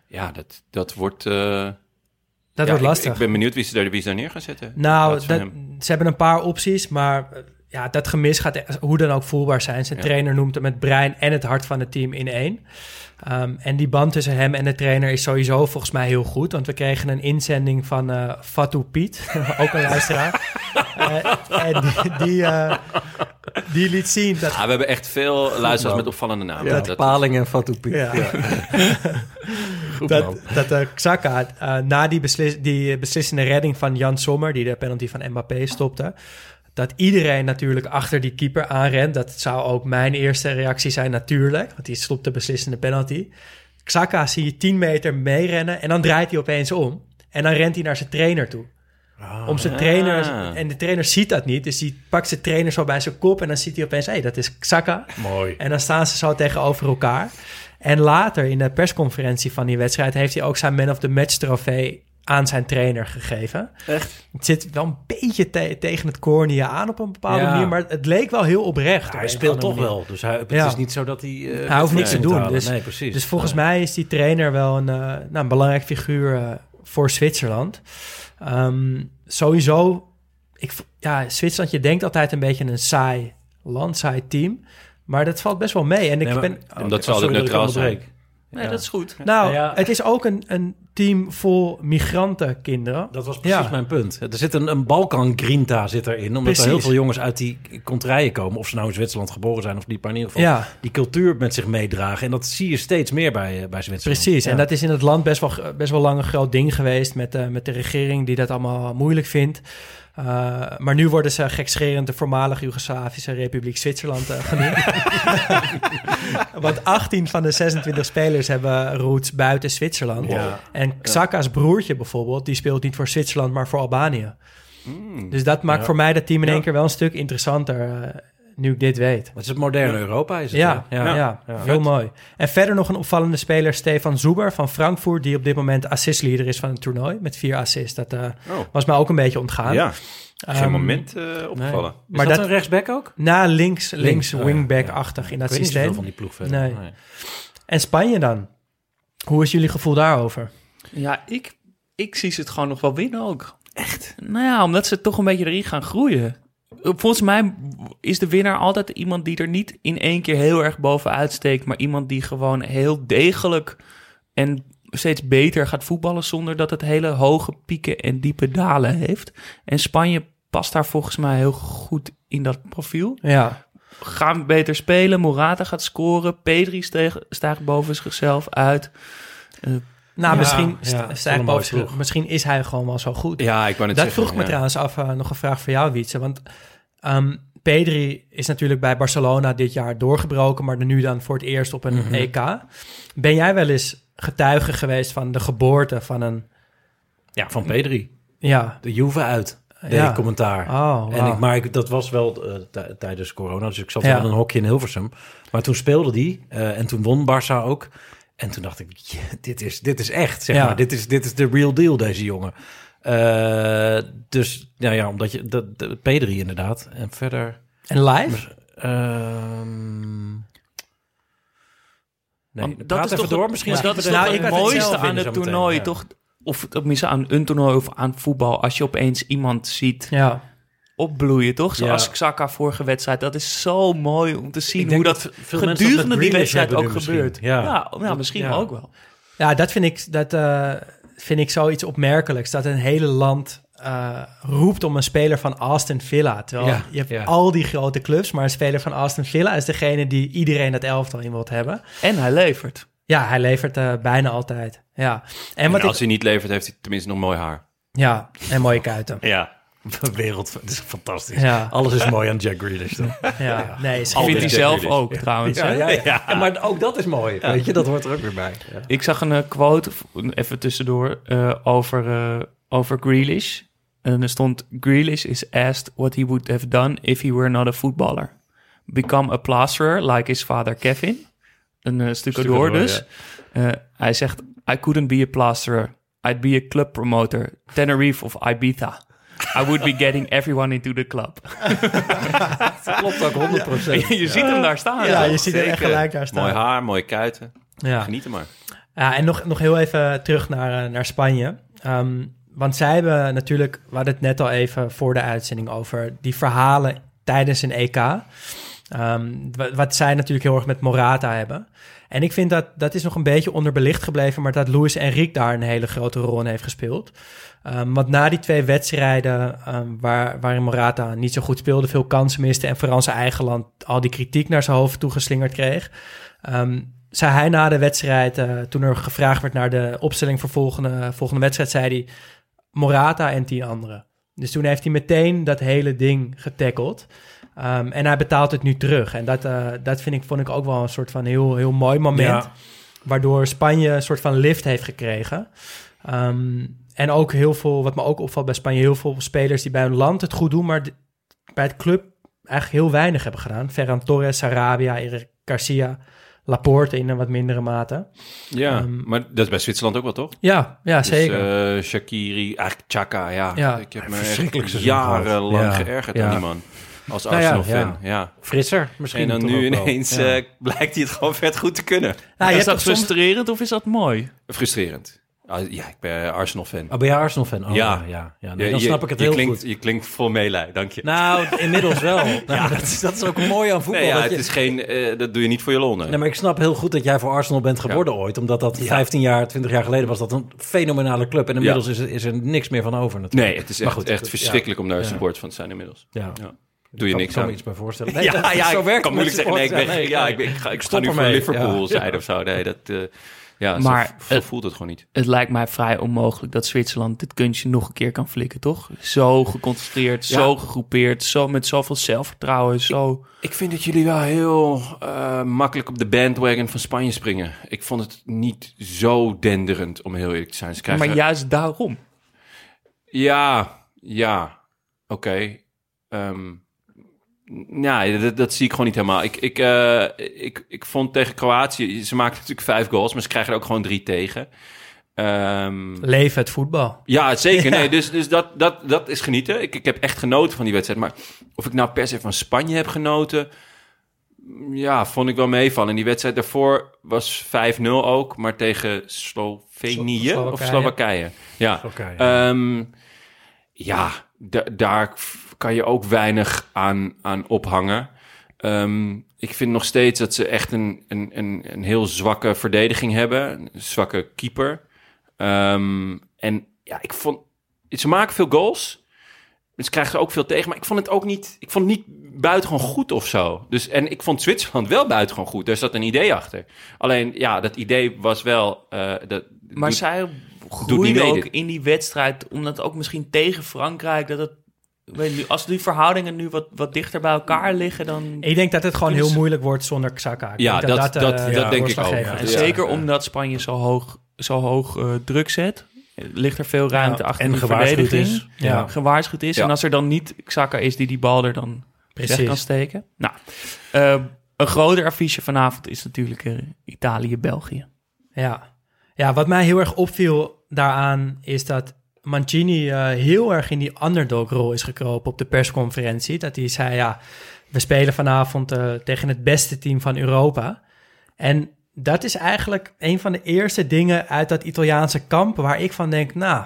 Ja, dat, dat wordt... eh, ja, wordt lastig. Ik, ben benieuwd wie ze daar, wie ze daar neer gaan zetten. Nou, dat, ze hebben een paar opties, maar eh, ja, dat gemis gaat hoe dan ook voelbaar zijn. Zijn Ja. trainer noemt hem het brein en het hart van het team in één. Ehm, en die band tussen hem en de trainer is sowieso volgens mij heel goed. Want we kregen een inzending van eh Fatou Piet, ook een luisteraar. Eh, en die, die, eh, die liet zien dat... We hebben echt veel luisteraars man. met opvallende namen. Ja, Dat- Paling en Fatou Piet. Ja. Ja. Goed, man. dat, dat Xhaka eh, na die, beslis, die beslissende redding van Jan Sommer, die de penalty van Mbappé stopte, dat iedereen natuurlijk achter die keeper aanrent. Dat zou ook mijn eerste reactie zijn natuurlijk, want die stopt de beslissende penalty. Xhaka zie je 10 meter meerennen en dan draait hij opeens om. En dan rent hij naar zijn trainer toe. Om zijn trainer... Ah. En de trainer ziet dat niet, dus die pakt zijn trainer zo bij zijn kop... en dan ziet hij opeens, hé, hey, dat is Xhaka. Mooi. En dan staan ze zo tegenover elkaar. En later in de persconferentie van die wedstrijd... heeft hij ook zijn Man of the Match trofee aan zijn trainer gegeven. Echt? Het zit wel een beetje te- tegen het cornea aan op een bepaalde Ja. manier... maar het leek wel heel oprecht. Ja, hij speelt toch wel. Dus hij, het Ja. is niet zo dat hij... eh, hij hoeft niks te doen. Dus, nee, precies. dus volgens mij is die trainer wel een, eh, nou, een belangrijk figuur eh, voor Zwitserland. Ehm, sowieso, ik, ja, Zwitserland, je denkt altijd een beetje een saai land, saai team. Maar dat valt best wel mee. En ik Nee, maar- ben, Omdat ze Oh, altijd neutraal zijn. onderbreek. Nee, Ja. dat is goed. nou, Ja. het is ook een, een team vol migrantenkinderen. Dat was precies Ja. mijn punt. Er zit een, een Balkan-grinta zit erin. Omdat Precies. er heel veel jongens uit die contraien komen. Of ze nou in Zwitserland geboren zijn of niet. Maar in ieder geval Ja. die cultuur met zich meedragen. En dat zie je steeds meer bij, eh, bij Zwitserland. Precies, Ja. en dat is in het land best wel, best wel lang een groot ding geweest met, eh, met de regering die dat allemaal moeilijk vindt. Uh, maar nu worden ze gekscherend de voormalige Joegoslavische Republiek Zwitserland uh, genoemd. Want 18 van de 26 spelers hebben roots buiten Zwitserland. Ja. En Xhaka's broertje bijvoorbeeld, die speelt niet voor Zwitserland, maar voor Albanië. Dus dat maakt Ja. voor mij dat team in één keer wel een stuk interessanter, uh, nu ik dit weet. Het is het moderne Europa, is het? Ja, ja, ja, heel mooi. En verder nog een opvallende speler, Stefan Zuber van Frankfurt, die op dit moment assistleader is van het toernooi met vier assists. Dat uh, Oh. was mij ook een beetje ontgaan. Ja, geen Ehm, moment uh, opgevallen. Is Maar dat, dat- een rechtsback ook? Na links, links, Links, oh ja, wingback-achtig in dat Ik weet niet systeem. van die ploeg verder. Nee. Nee. En Spanje dan? Hoe is jullie gevoel daarover? Ja, ik, ik zie ze het gewoon nog wel winnen ook. Echt? Nou ja, omdat ze toch een beetje erin gaan groeien. Volgens mij is de winnaar altijd iemand die er niet in één keer heel erg bovenuit steekt, maar iemand die gewoon heel degelijk en steeds beter gaat voetballen zonder dat het hele hoge pieken en diepe dalen heeft. En Spanje past daar volgens mij heel goed in dat profiel. Ja. Gaan beter spelen, Morata gaat scoren, Pedri steeg, stijgt boven zichzelf uit. Uh, Nou, Ja, misschien, ja, het stijgt misschien is hij gewoon wel zo goed. Ja, ik wou net Dat zeggen, vroeg me ja. trouwens af, eh, nog een vraag voor jou, Wietse. Want ehm Pedri is natuurlijk bij Barcelona dit jaar doorgebroken, maar nu dan voor het eerst op een Mhm. EK. Ben jij wel eens getuige geweest van de geboorte van een... Ja, van Pedri. Ja. De Juve uit, deed Ja. ik commentaar. Oh, en ik, maar ik, dat was wel eh, tij- tijdens corona, dus ik zat Ja. wel in een hokje in Hilversum. Maar toen speelde die eh, en toen won Barça ook. En toen dacht ik, "Ja, dit, is, dit is echt, zeg Ja. maar. Dit is, dit is de real deal, deze jongen. Eh, dus, nou ja, omdat je... Dat, de, Pedri inderdaad. En verder... En live? Ehm, nee, dat is toch door. Misschien dat is toch er- het mooiste aan het toernooi, ja. toch? Of tenminste aan een toernooi of aan voetbal. Als je opeens iemand ziet Ja. Opbloeien, toch? Zoals Ja. Xhaka vorige wedstrijd. Dat is zo mooi om te zien hoe dat, dat veel mensen dat gedurende met die wedstrijd ook gebeurt. Ja. Ja, ja, misschien Ja. ook wel. Ja, dat vind ik, dat, eh, vind ik zoiets opmerkelijks. Dat een hele land eh, roept om een speler van Aston Villa. Terwijl Ja, je hebt ja. al die grote clubs, maar een speler van Aston Villa is degene die iedereen het elftal in wilt hebben. En hij levert. Ja, hij levert eh, bijna altijd. Ja. En, En wat als ik, hij niet levert, heeft hij tenminste nog mooi haar. ja, en mooie kuiten. Ja. Wereld, het is fantastisch. Ja. Alles is mooi aan Jack Grealish, toch? Ja, nee, is Vindt hij zelf Grealish. ook trouwens. Ja, ja, Maar ook dat is mooi, weet je? Dat hoort er ook weer bij. Ja. Ik zag een eh, quote, even tussendoor, eh, over, eh, over Grealish. En er stond, Grealish is asked what he would have done if he were not a footballer. Become a plasterer, like his father Kevin. Een uh, door door, dus. Eh, hij zegt, I couldn't be a plasterer. I'd be a club promoter. Tenerife of Ibiza. I would be getting everyone into the club. Dat klopt ook 100%. je ziet hem daar staan. Ja, toch? je ziet hem echt gelijk daar staan. Mooi haar, mooie kuiten. Ja. Geniet er maar. Ja, en nog, nog heel even terug naar, eh, naar Spanje. Ehm, want zij hebben natuurlijk, we hadden het net al even voor de uitzending over die verhalen tijdens een EK. Ehm, wa- wat zij natuurlijk heel erg met Morata hebben. En ik vind dat dat is nog een beetje onderbelicht gebleven, maar dat Luis Enrique daar een hele grote rol in heeft gespeeld. Ehm, want na die twee wedstrijden ehm, waar, waarin Morata niet zo goed speelde, veel kansen miste en vooral zijn eigen land al die kritiek naar zijn hoofd toegeslingerd kreeg, zei hij na de wedstrijd, eh, toen er gevraagd werd naar de opstelling voor volgende, volgende wedstrijd, zei hij Morata en tien anderen. Dus toen heeft hij meteen dat hele ding getackeld. Ehm, en hij betaalt het nu terug. En dat, eh, dat vind ik, vond ik ook wel een soort van heel, heel mooi moment. Ja. Waardoor Spanje een soort van lift heeft gekregen. Ehm, en ook heel veel, wat me ook opvalt bij Spanje, heel veel spelers die bij hun land het goed doen, maar bij het club eigenlijk heel weinig hebben gedaan. Ferran Torres, Sarabia, Eric Garcia, Laporte in een wat mindere mate. Ja, Ehm, maar dat is bij Zwitserland ook wel, toch? Ja, ja Dus, zeker. eh, Shakiri, eigenlijk Chaka, ja. Ja. Ik heb me Verschrikkelijk jarenlang Ja. geërgerd Ja. aan die man. Als Nou ja, Arsenal-fan, ja. ja. Frisser misschien. En dan nu ineens Ja. eh, blijkt hij het gewoon vet goed te kunnen. Nou, is dat soms- frustrerend of is dat mooi? Frustrerend. Ah, ja, ik ben Arsenal-fan. Oh, ben jij Arsenal-fan? Oh, ja. ja, ja, ja. Nee, dan je- snap ik het je heel klinkt, goed. Je klinkt vol meelij, dank je. Nou, inmiddels wel. Nou, dat, is, dat is ook mooi aan voetbal. nee, ja, dat het je- is geen, eh, dat doe je niet voor je lol, nee. Maar ik snap heel goed dat jij voor Arsenal bent geworden ooit. Omdat dat 15 jaar, 20 jaar geleden was dat een fenomenale club. En inmiddels is, er, is er niks meer van over natuurlijk. Nee, het is Maar echt, goed, echt ja. verschrikkelijk om daar Ja. support van te zijn inmiddels. Ja. Doe je kan- niks kan aan. me iets bij voorstellen. ja, dat- ja, zo ik werkt kan het moeilijk zeggen, nee, ik, ben, ja, Nee, ik, ben, ik, ga, ik sta nu voor ermee. Liverpool Ja. zijde of zo. Nee, dat, eh, ja, Maar zo het- voelt het gewoon niet. Het lijkt mij vrij onmogelijk dat Zwitserland dit kunstje nog een keer kan flikken, toch? Zo geconcentreerd, Ja. zo gegroepeerd, zo met zoveel zelfvertrouwen, zo... Ik vind dat jullie wel heel eh, makkelijk op de bandwagon van Spanje springen. Ik vond het niet zo denderend, om heel eerlijk te zijn. Krijgen... Maar juist daarom. Ja, ja, oké. Ehm, ja, dat, dat zie ik gewoon niet helemaal. Ik, ik, eh, ik, ik vond tegen Kroatië, ze maakten natuurlijk vijf goals, maar ze krijgen er ook gewoon drie tegen. Ehm, Leven het voetbal. ja, zeker. Ja. Nee, dus dus dat, dat, dat is genieten. Ik, ik heb echt genoten van die wedstrijd. Maar of ik nou per se van Spanje heb genoten... Ja, vond ik wel meevallen. En die wedstrijd daarvoor was 5-0 ook. Maar tegen Slovenië Slo- of Slowakije. Ja, Slowakije. Ehm, ja da- daar kan je ook weinig aan, aan ophangen. Ehm, ik vind nog steeds dat ze echt een, een, een, een heel zwakke verdediging hebben. Een zwakke keeper. Ehm, en ja, ik vond... Ze maken veel goals. Dus krijgen ze ook veel tegen. Maar ik vond het ook niet, ik vond het niet buitengewoon goed of zo. Dus, en ik vond Zwitserland wel buitengewoon goed. Daar zat een idee achter. Alleen, ja, dat idee was wel... eh, dat, Maar doet- zij groeiden ook in die wedstrijd, omdat ook misschien tegen Frankrijk, dat het, weet je, als die verhoudingen nu wat, wat dichter bij elkaar liggen, dan... Ik denk dat het gewoon kunnen heel moeilijk wordt zonder Xhaka. Ja, dat- eh, dat- dat denk ik ook. En zeker omdat Spanje zo hoog, zo hoog eh, druk zet, ligt er veel ruimte Ja, achter en die gewaarschuwd is. Ja. Gewaarschuwd is. Ja. En als er dan niet Xhaka is die die bal er dan Precies. weg kan steken. Nou, eh, een groter affiche vanavond is natuurlijk eh, Italië-België. Ja. ja, wat mij heel erg opviel daaraan is dat Mancini eh, heel erg in die underdog-rol is gekropen op de persconferentie. Dat hij zei, ja, we spelen vanavond eh, tegen het beste team van Europa. En dat is eigenlijk een van de eerste dingen uit dat Italiaanse kamp waar ik van denk, nou,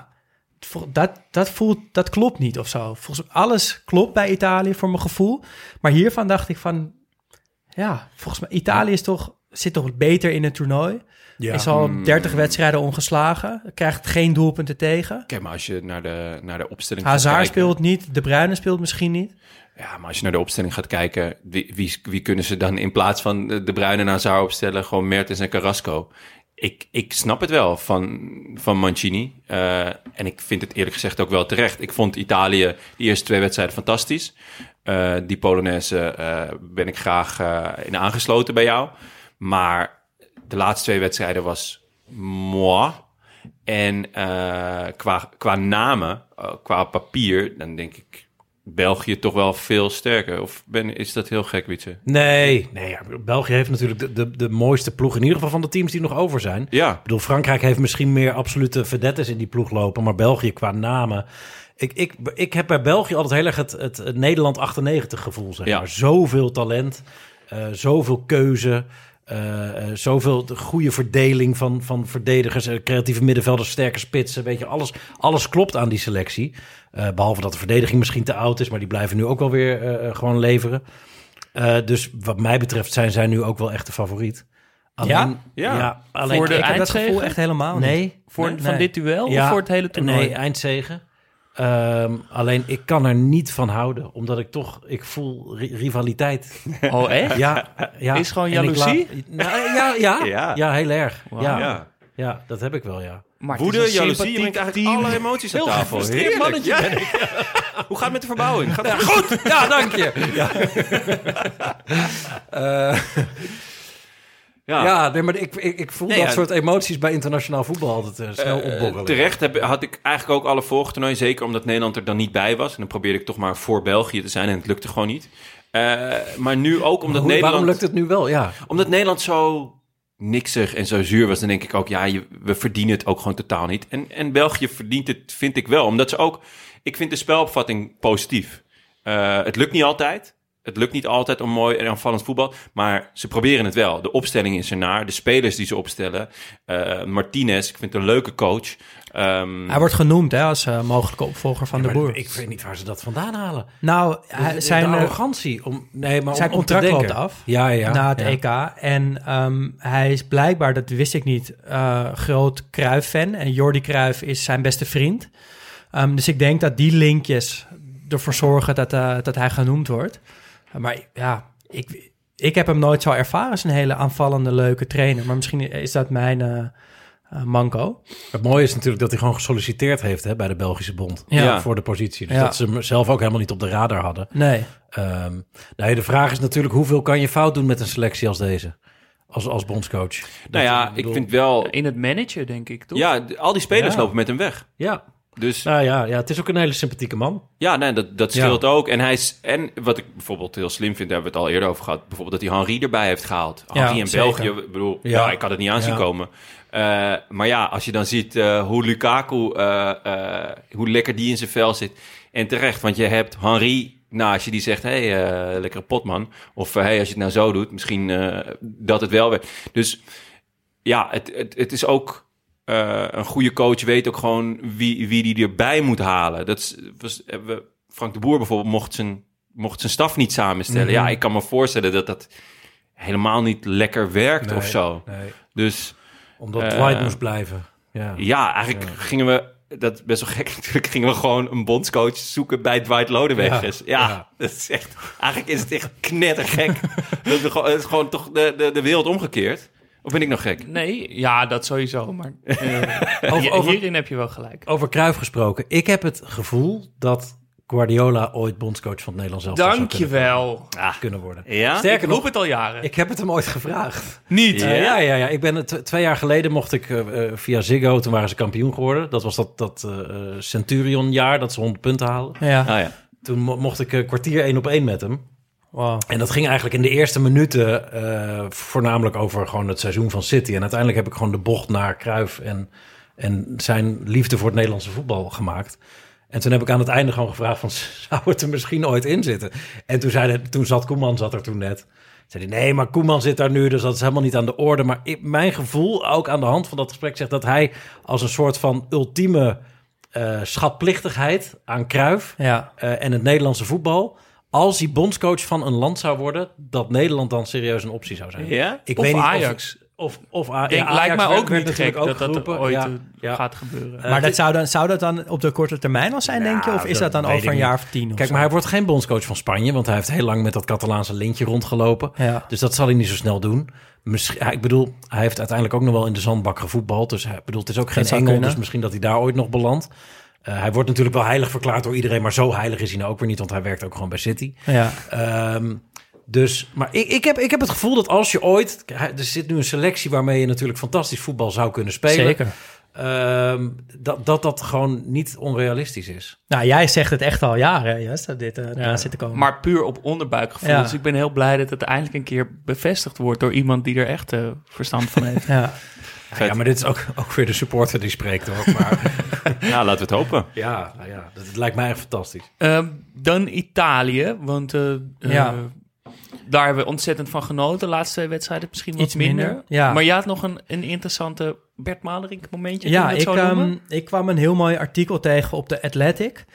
dat, dat, voelt, dat klopt niet of zo. Volgens alles klopt bij Italië voor mijn gevoel. Maar hiervan dacht ik van, ja, volgens mij Italië is toch, zit toch beter in het toernooi. Ja. Is al Hmm. 30 wedstrijden ongeslagen. Krijgt geen doelpunten tegen. Kijk, maar als je naar de, naar de opstelling gaat Hazard kijken- speelt niet. De Bruyne speelt misschien niet. Ja, maar als je naar de opstelling gaat kijken, wie, wie, wie kunnen ze dan in plaats van de, Bruine en Hazard opstellen? Gewoon Mertens en Carrasco. Ik, ik snap het wel van, van Mancini. Eh, en ik vind het eerlijk gezegd ook wel terecht. Ik vond Italië de eerste twee wedstrijden fantastisch. Eh, die Polonaise eh, ben ik graag eh, in aangesloten bij jou. Maar de laatste twee wedstrijden was moi. En eh, qua, qua namen, eh, qua papier, dan denk ik België toch wel veel sterker. Of ben, is dat heel gek, Wietse? Nee, nee ja, België heeft natuurlijk de, de, de mooiste ploeg. In ieder geval van de teams die nog over zijn. Ja. Ik bedoel, Frankrijk heeft misschien meer absolute vedettes in die ploeg lopen. Maar België qua namen... Ik, ik, ik heb bij België altijd heel erg het, het, het Nederland 98 gevoel, zeg Ja. maar. Zoveel talent, eh, zoveel keuze... eh, eh, zoveel de goede verdeling van, van verdedigers, eh, creatieve middenvelders, sterke spitsen. Weet je, alles, alles klopt aan die selectie. Eh, behalve dat de verdediging misschien te oud is, maar die blijven nu ook wel weer gewoon leveren. Dus wat mij betreft zijn zij nu ook wel echt de favoriet. Ja? Ja. alleen Voor de ik heb dat gevoel echt helemaal niet. Nee. Voor, nee, van nee. dit duel Ja, of voor het hele toernooi? Nee, eindzegen. Ehm, alleen ik kan er niet van houden, omdat ik toch, ik voel ri- rivaliteit. Oh, echt? Ja, ja. Is gewoon jaloezie? laat- Nou, ja, ja, Ja. ja. heel erg. Ja. Ja. Ja. dat heb ik wel, ja. Maar Woede, jaloezie, je brengt eigenlijk team. alle emoties aan Heel tafel. gefrustreerd Heerlijk. mannetje Ja. ben ik. Hoe gaat het met de verbouwing? Gaat het Ja, goed, ja, dank je. Ja. Eh, Ja. ja, nee, maar ik, ik, ik voel Nee, dat ja. soort emoties bij internationaal voetbal altijd eh, snel Eh, opborrelen. terecht heb, had ik eigenlijk ook alle volgtoernooien, zeker omdat Nederland er dan niet bij was. En dan probeerde ik toch maar voor België te zijn en het lukte gewoon niet. Eh, maar nu ook omdat Hoe- Nederland... Waarom lukt het nu wel? Ja. Omdat Nederland zo niksig en zo zuur was, dan denk ik ook, ja, je, we verdienen het ook gewoon totaal niet. En, en België verdient het, vind ik wel. Omdat ze ook, ik vind de spelopvatting positief. Eh, het lukt niet altijd. Het lukt niet altijd om mooi en aanvallend voetbal, maar ze proberen het wel. De opstelling is ernaar, de spelers die ze opstellen. Eh, Martinez, ik vind het een leuke coach. Ehm, Hij wordt genoemd hè, als eh, mogelijke opvolger van de Maar boer. Ik weet niet waar ze dat vandaan halen. Nou, zijn, de eh, arrogantie. Om, nee, maar zijn om, om te contract loopt denken. af Ja, ja. na het ja. EK. En ehm, hij is blijkbaar, dat wist ik niet, eh, groot Cruijff-fan. En Jordi Cruijff is zijn beste vriend. Ehm, dus ik denk dat die linkjes ervoor zorgen dat, dat hij genoemd wordt. Maar ja, ik, ik heb hem nooit zo ervaren als een hele aanvallende, leuke trainer. Maar misschien is dat mijn eh, eh, manco. Het mooie is natuurlijk dat hij gewoon gesolliciteerd heeft hè, bij de Belgische Bond. Ja. Voor de positie. Dus Ja. dat ze hem zelf ook helemaal niet op de radar hadden. Nee. Ehm, nee, de vraag is natuurlijk hoeveel kan je fout doen met een selectie als deze? Als, als bondscoach. nou ja, ik bedoel- vind wel... In het managen, denk ik, toch? Ja, al die spelers Ja. lopen met hem weg. Ja. Dus Nou ja, ja, het is ook een hele sympathieke man. Ja, nee, dat, dat Ja. scheelt ook. En, hij is, en wat ik bijvoorbeeld heel slim vind, daar hebben we het al eerder over gehad. Bijvoorbeeld dat hij Henri erbij heeft gehaald. Ja, Henri in zeker. België, ik bedoel, ja. Ik had het niet aan zien Ja. komen. Eh, maar ja, als je dan ziet eh, hoe Lukaku, eh, hoe lekker die in zijn vel zit. En terecht, want je hebt Henri, nou, als je die zegt, hé, hey, lekkere potman. Of hé, hey, als je het nou zo doet, misschien dat het wel werd. Dus ja, het, het, het is ook... eh, een goede coach weet ook gewoon wie, wie die erbij moet halen. Dat is, was, hebben we, Frank de Boer bijvoorbeeld mocht zijn, mocht zijn staf niet samenstellen. Mhm. Ja, ik kan me voorstellen dat dat helemaal niet lekker werkt Nee, of zo. nee. Dus Omdat Eh, Dwight moest blijven. Ja. ja, eigenlijk gingen we dat is best wel gek natuurlijk, gingen we gewoon een bondscoach zoeken bij Dwight Lodeweggers. Ja, Ja, ja, dat is echt, eigenlijk is het echt knettergek. dat we gewoon, het is gewoon toch de, de, de wereld omgekeerd. Of ben ik nog gek? Nee, ja, dat sowieso. Maar eh, Over- hier- over- hierin heb je wel gelijk. Over Cruijff gesproken. Ik heb het gevoel dat Guardiola ooit bondscoach van het Nederlands elftal zou kunnen, Dankjewel. kunnen worden. Ja? Sterker Ik roep nog, het al jaren. ik heb het hem ooit gevraagd. Niet. Eh, ja, ja, ja. Ik ben het, twee jaar geleden mocht ik eh, eh, via Ziggo, toen waren ze kampioen geworden. Dat was dat, dat eh, eh, Centurion-jaar, dat ze 100 punten halen. Ja. Ah ja. Toen mo- mocht ik een kwartier één op één met hem. Wow. En dat ging eigenlijk in de eerste minuten eh, voornamelijk over gewoon het seizoen van City. En uiteindelijk heb ik gewoon de bocht naar Cruijff en, en zijn liefde voor het Nederlandse voetbal gemaakt. En toen heb ik aan het einde gewoon gevraagd van, zou het er misschien ooit in zitten? En toen, zei hij, toen zat Koeman zat er toen net. Zei hij, nee, maar Koeman zit daar nu, dus dat is helemaal niet aan de orde. Maar ik, mijn gevoel, ook aan de hand van dat gesprek, zegt dat hij als een soort van ultieme eh, schatplichtigheid aan Cruijff Ja. eh, en het Nederlandse voetbal. Als hij bondscoach van een land zou worden, dat Nederland dan serieus een optie zou zijn. Ja? Ik Of weet niet Ajax. Of, of, of A- Denk, ja, Ajax lijkt mij werd- ook niet gek natuurlijk dat dat ooit Ja, eh, ja. gaat gebeuren. Eh, maar dat dit- zou, dan, zou dat dan op de korte termijn al zijn, denk je? Of is dat dan over een jaar of tien? of Kijk, zo? maar hij wordt geen bondscoach van Spanje, want hij heeft heel lang met dat Catalaanse lintje rondgelopen. Ja. Dus dat zal hij niet zo snel doen. Misschien, ja, ik bedoel, hij heeft uiteindelijk ook nog wel in de zandbak gevoetbald. Dus hij bedoel, het is ook geen engel, kunnen. dus misschien dat hij daar ooit nog belandt. Eh, hij wordt natuurlijk wel heilig verklaard door iedereen, maar zo heilig is hij nou ook weer niet, want hij werkt ook gewoon bij City. Ja. Ehm, dus, maar ik, ik, heb, ik heb het gevoel dat als je ooit... Er zit nu een selectie waarmee je natuurlijk fantastisch voetbal zou kunnen spelen. Zeker. Ehm, dat, dat dat gewoon niet onrealistisch is. Nou, jij zegt het echt al jaren, Jas, dat dit eh, eraan zit te komen. Maar puur op onderbuikgevoel. Ja. Dus ik ben heel blij dat het eindelijk een keer bevestigd wordt door iemand die er echt eh, verstand van heeft. ja. Ja, ja, maar dit is ook, ook weer de supporter die spreekt hoor. Maar Ja, laten we het hopen. ja, nou ja dat, het lijkt mij echt fantastisch. Ehm, dan Italië, want eh, eh, daar hebben we ontzettend van genoten. De laatste twee wedstrijden misschien wat Iets minder, minder. ja. Maar je had nog een, een interessante Bert Malerink momentje. Ja, ik, ehm, ik kwam een heel mooi artikel tegen op de Athletic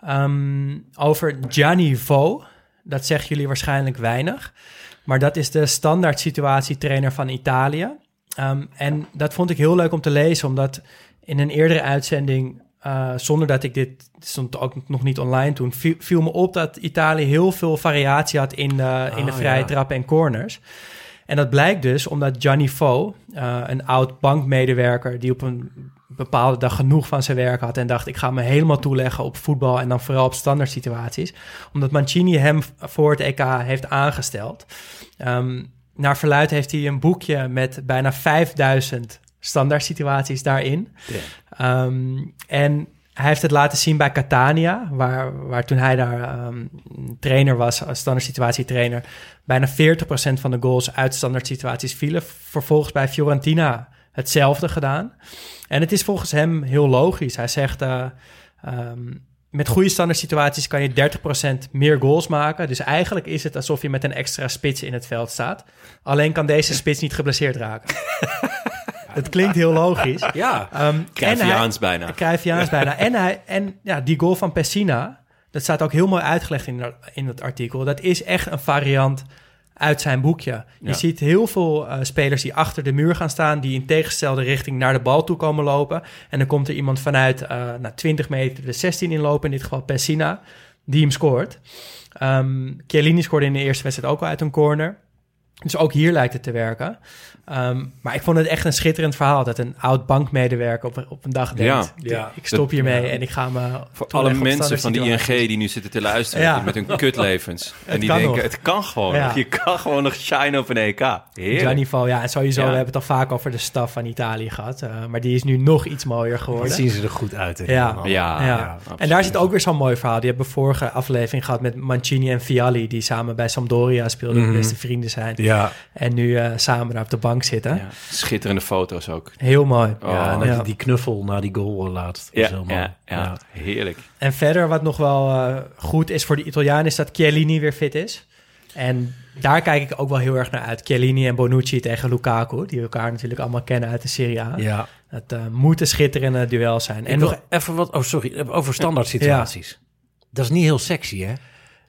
ehm, over Gianni Vo. Dat zeggen jullie waarschijnlijk weinig. Maar dat is de standaard situatietrainer van Italië. Ehm, en dat vond ik heel leuk om te lezen, omdat in een eerdere uitzending, eh, zonder dat ik dit, stond ook nog niet online toen, viel, viel me op dat Italië heel veel variatie had in de, in de Ah, vrije ja. trappen en corners. En dat blijkt dus omdat Gianni Fo, eh, een oud bankmedewerker die op een bepaalde dag genoeg van zijn werk had en dacht ik ga me helemaal toeleggen op voetbal en dan vooral op standaard situaties, omdat Mancini hem voor het EK heeft aangesteld. Ehm, naar verluid heeft hij een boekje met bijna 5000 standaard situaties daarin. Ehm, en hij heeft het laten zien bij Catania, waar, waar toen hij daar ehm, trainer was, als standaard situatietrainer, bijna 40% van de goals uit standaard situaties vielen. Vervolgens bij Fiorentina hetzelfde gedaan. En het is volgens hem heel logisch. Hij zegt, ehm, met goede standaard situaties kan je 30% meer goals maken. Dus eigenlijk is het alsof je met een extra spits in het veld staat. Alleen kan deze spits niet geblesseerd raken. het klinkt heel logisch. Ja, Ehm, en hij- Cruyffiaans bijna. Cruyffiaans bijna. En, hij, en ja, die goal van Pessina, dat staat ook heel mooi uitgelegd in, in het artikel. Dat is echt een variant uit zijn boekje. Je Ja. ziet heel veel eh, spelers die achter de muur gaan staan, die in tegenstelde richting naar de bal toe komen lopen. En dan komt er iemand vanuit eh na 20 meter de 16 inlopen, in dit geval Pessina, die hem scoort. Ehm Chiellini scoorde in de eerste wedstrijd ook al uit een corner. Dus ook hier lijkt het te werken. Ehm, maar ik vond het echt een schitterend verhaal dat een oud bankmedewerker op, op een dag denkt: Ja. Ja. ik stop hiermee en ik ga me. Voor alle op mensen van situaties. ING die nu zitten te luisteren Ja. met hun kutlevens. en die denken, nog. het kan gewoon. Ja. Je kan gewoon nog shine op een EK. Heerlijk. Gianni Vo, ja, en sowieso, Ja. we hebben het al vaak over de staf van Italië gehad. eh, maar die is nu nog iets mooier geworden. zien ze er goed uit. in Ja. Ja, en daar zit ook weer zo'n mooi verhaal. Die hebben we vorige aflevering gehad met Mancini en Vialli, die samen bij Sampdoria speelden, de beste vrienden zijn. Ja, En nu eh, samen daar op de bank zitten. Ja. Schitterende foto's ook. Heel mooi. Oh. ja, en dat Ja. die- knuffel na die goal laatst. Ja, heel mooi. ja, ja, heerlijk. En verder, wat nog wel eh, goed is voor de Italianen, is dat Chiellini weer fit is. En daar kijk ik ook wel heel erg naar uit. Chiellini en Bonucci tegen Lukaku, die elkaar natuurlijk allemaal kennen uit de Serie A. Ja. Dat eh, moet een schitterende duel zijn. En En nog nog, even wat, oh sorry, over standaard situaties. Dat is niet heel sexy, hè?